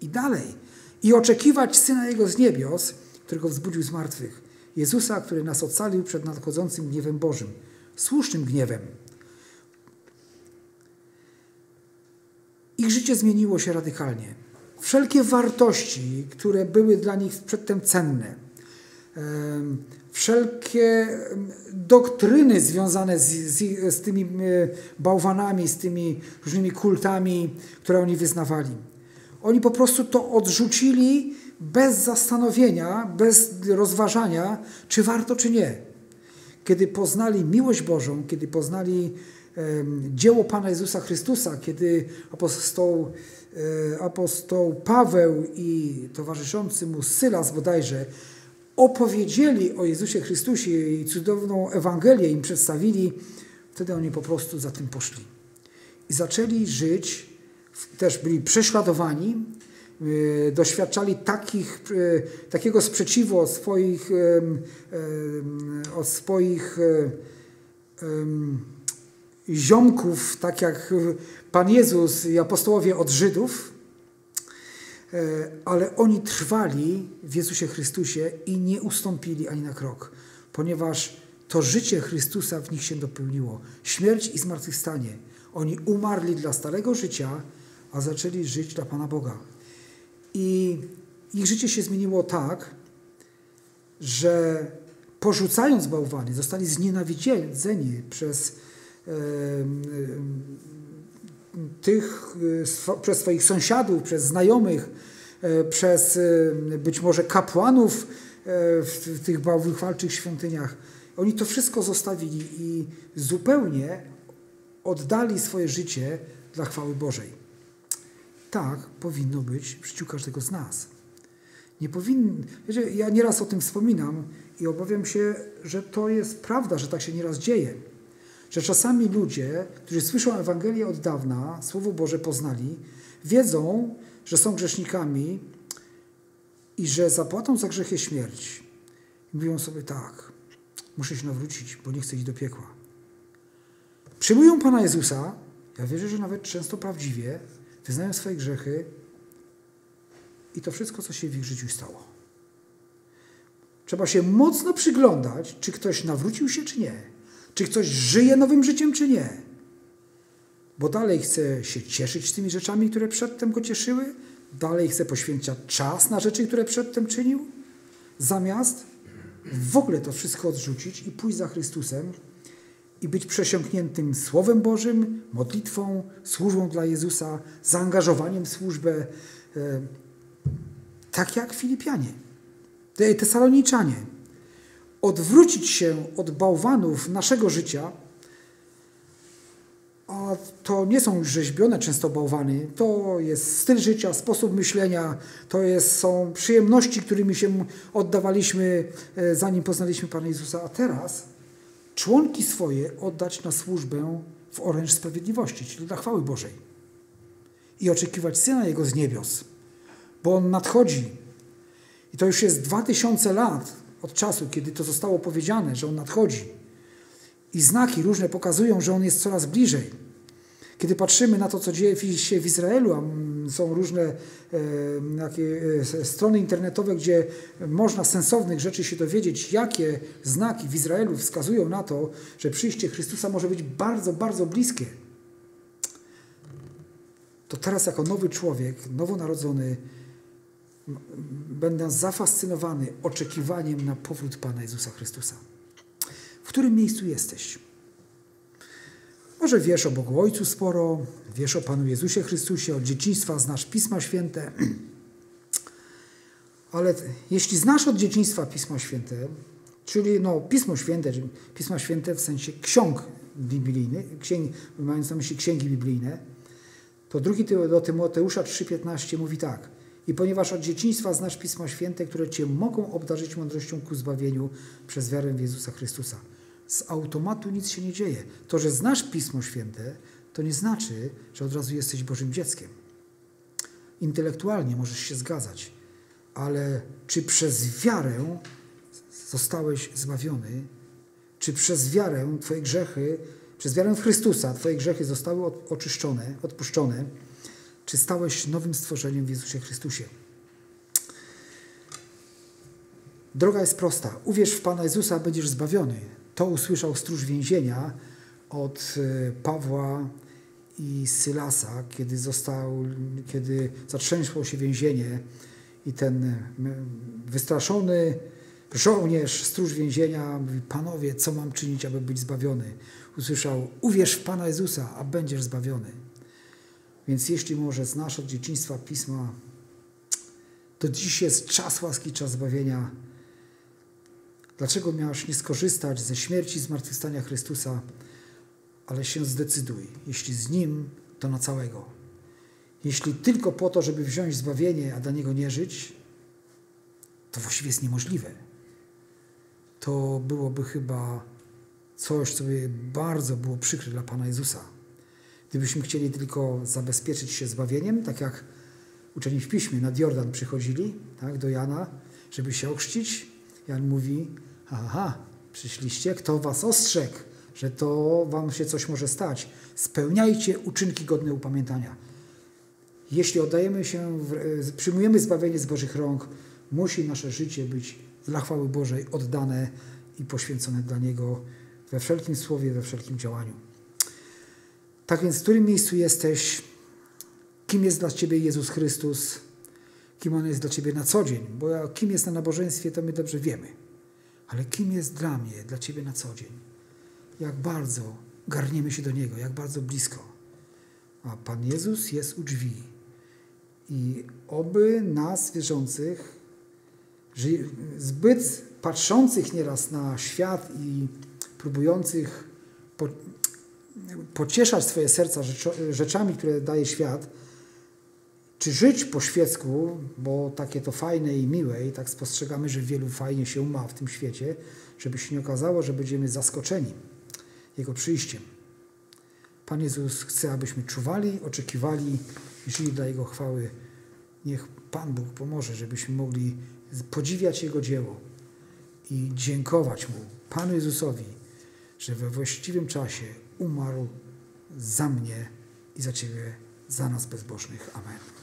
I dalej i oczekiwać Syna Jego z niebios, którego wzbudził z martwych. Jezusa, który nas ocalił przed nadchodzącym gniewem Bożym, słusznym gniewem. Ich życie zmieniło się radykalnie. Wszelkie wartości, które były dla nich przedtem cenne, wszelkie doktryny związane z, z, z tymi bałwanami, z tymi różnymi kultami, które oni wyznawali, oni po prostu to odrzucili bez zastanowienia, bez rozważania, czy warto, czy nie. Kiedy poznali miłość Bożą, kiedy poznali dzieło Pana Jezusa Chrystusa, kiedy apostoł, e, apostoł Paweł i towarzyszący mu Sylas bodajże opowiedzieli o Jezusie Chrystusie i cudowną Ewangelię im przedstawili, wtedy oni po prostu za tym poszli. I zaczęli żyć też byli prześladowani, y, doświadczali takich, y, takiego sprzeciwu od swoich, od swoich ziomków, tak jak Pan Jezus i apostołowie od Żydów, ale oni trwali w Jezusie Chrystusie i nie ustąpili ani na krok, ponieważ to życie Chrystusa w nich się dopełniło. Śmierć i zmartwychwstanie. Oni umarli dla starego życia, a zaczęli żyć dla Pana Boga. I ich życie się zmieniło tak, że porzucając bałwany, zostali znienawidzeni przez e, tych, e, przez swoich sąsiadów, przez znajomych, e, przez e, być może kapłanów w tych bałwychwalczych świątyniach. Oni to wszystko zostawili i zupełnie oddali swoje życie dla chwały Bożej. Tak powinno być w życiu każdego z nas. Nie powinno, wiecie, ja nieraz o tym wspominam i obawiam się, że to jest prawda, że tak się nieraz dzieje. Że czasami ludzie, którzy słyszą Ewangelię od dawna, Słowo Boże poznali, wiedzą, że są grzesznikami i że zapłatą za grzech jest śmierć. I mówią sobie tak, muszę się nawrócić, bo nie chcę iść do piekła. Przyjmują Pana Jezusa, ja wierzę, że nawet często prawdziwie, wyznają swoje grzechy i to wszystko, co się w ich życiu stało. Trzeba się mocno przyglądać, czy ktoś nawrócił się, czy nie. Czy ktoś żyje nowym życiem, czy nie. Bo dalej chce się cieszyć tymi rzeczami, które przedtem go cieszyły, dalej chce poświęcać czas na rzeczy, które przedtem czynił, zamiast w ogóle to wszystko odrzucić i pójść za Chrystusem i być przesiąkniętym Słowem Bożym, modlitwą, służbą dla Jezusa, zaangażowaniem w służbę, e, tak jak Filipianie, Tesaloniczanie. Odwrócić się od bałwanów naszego życia, a to nie są już rzeźbione często bałwany, to jest styl życia, sposób myślenia, to jest, są przyjemności, którymi się oddawaliśmy, e, zanim poznaliśmy Pana Jezusa, a teraz członki swoje oddać na służbę w oręż sprawiedliwości, czyli dla chwały Bożej. I oczekiwać Syna Jego z niebios, bo On nadchodzi. I to już jest dwa tysiące lat od czasu, kiedy to zostało powiedziane, że On nadchodzi. I znaki różne pokazują, że On jest coraz bliżej. Kiedy patrzymy na to, co dzieje się w Izraelu, a są różne e, takie, e, strony internetowe, gdzie można sensownych rzeczy się dowiedzieć, jakie znaki w Izraelu wskazują na to, że przyjście Chrystusa może być bardzo, bardzo bliskie. To teraz, jako nowy człowiek, nowonarodzony, będę zafascynowany oczekiwaniem na powrót Pana Jezusa Chrystusa. W którym miejscu jesteś? Może wiesz o Bogu Ojcu sporo, wiesz o Panu Jezusie Chrystusie, od dzieciństwa znasz Pisma Święte, ale jeśli znasz od dzieciństwa Pisma Święte, czyli no, Pismo Święte, czyli Pisma Święte w sensie ksiąg biblijnych, księg, mając na myśli księgi biblijne, to drugi do Tymoteusza 3,15 mówi tak. I ponieważ od dzieciństwa znasz Pisma Święte, które Cię mogą obdarzyć mądrością ku zbawieniu przez wiarę w Jezusa Chrystusa z automatu nic się nie dzieje. To, że znasz Pismo Święte, to nie znaczy, że od razu jesteś Bożym dzieckiem. Intelektualnie możesz się zgadzać, ale czy przez wiarę zostałeś zbawiony? Czy przez wiarę Twoje grzechy, przez wiarę w Chrystusa Twoje grzechy zostały oczyszczone, odpuszczone? Czy stałeś nowym stworzeniem w Jezusie Chrystusie? Droga jest prosta. Uwierz w Pana Jezusa, będziesz zbawiony. To usłyszał stróż więzienia od e, Pawła i Sylasa, kiedy został, kiedy zatrzęsło się więzienie i ten wystraszony żołnierz, stróż więzienia mówi, panowie, co mam czynić, aby być zbawiony? Usłyszał, uwierz w Pana Jezusa, a będziesz zbawiony. Więc jeśli może znasz od dzieciństwa Pisma, to dziś jest czas łaski, czas zbawienia. Dlaczego miałeś nie skorzystać ze śmierci, zmartwychwstania Chrystusa, ale się zdecyduj. Jeśli z Nim, to na całego. Jeśli tylko po to, żeby wziąć zbawienie, a dla Niego nie żyć, to właściwie jest niemożliwe. To byłoby chyba coś, co by bardzo było przykre dla Pana Jezusa. Gdybyśmy chcieli tylko zabezpieczyć się zbawieniem, tak jak uczeni w piśmie nad Jordan przychodzili tak, do Jana, żeby się ochrzcić, Jan mówi, Aha, przyszliście, kto was ostrzegł, że to wam się coś może stać. Spełniajcie uczynki godne upamiętania. Jeśli oddajemy się, w, przyjmujemy zbawienie z Bożych rąk, musi nasze życie być dla chwały Bożej oddane i poświęcone dla Niego we wszelkim słowie, we wszelkim działaniu. Tak więc w którym miejscu jesteś? Kim jest dla Ciebie Jezus Chrystus? Kim On jest dla Ciebie na co dzień? Bo kim jest na nabożeństwie, to my dobrze wiemy. Ale kim jest dla mnie, dla Ciebie na co dzień? Jak bardzo garniemy się do Niego, jak bardzo blisko. A Pan Jezus jest u drzwi. I oby nas wierzących, zbyt patrzących nieraz na świat i próbujących pocieszać swoje serca rzeczami, które daje świat, czy żyć po świecku, bo takie to fajne i miłe i tak spostrzegamy, że wielu fajnie się ma w tym świecie, żeby się nie okazało, że będziemy zaskoczeni Jego przyjściem. Pan Jezus chce, abyśmy czuwali, oczekiwali i żyli dla Jego chwały. Niech Pan Bóg pomoże, żebyśmy mogli podziwiać Jego dzieło i dziękować Mu, Panu Jezusowi, że we właściwym czasie umarł za mnie i za Ciebie, za nas bezbożnych. Amen.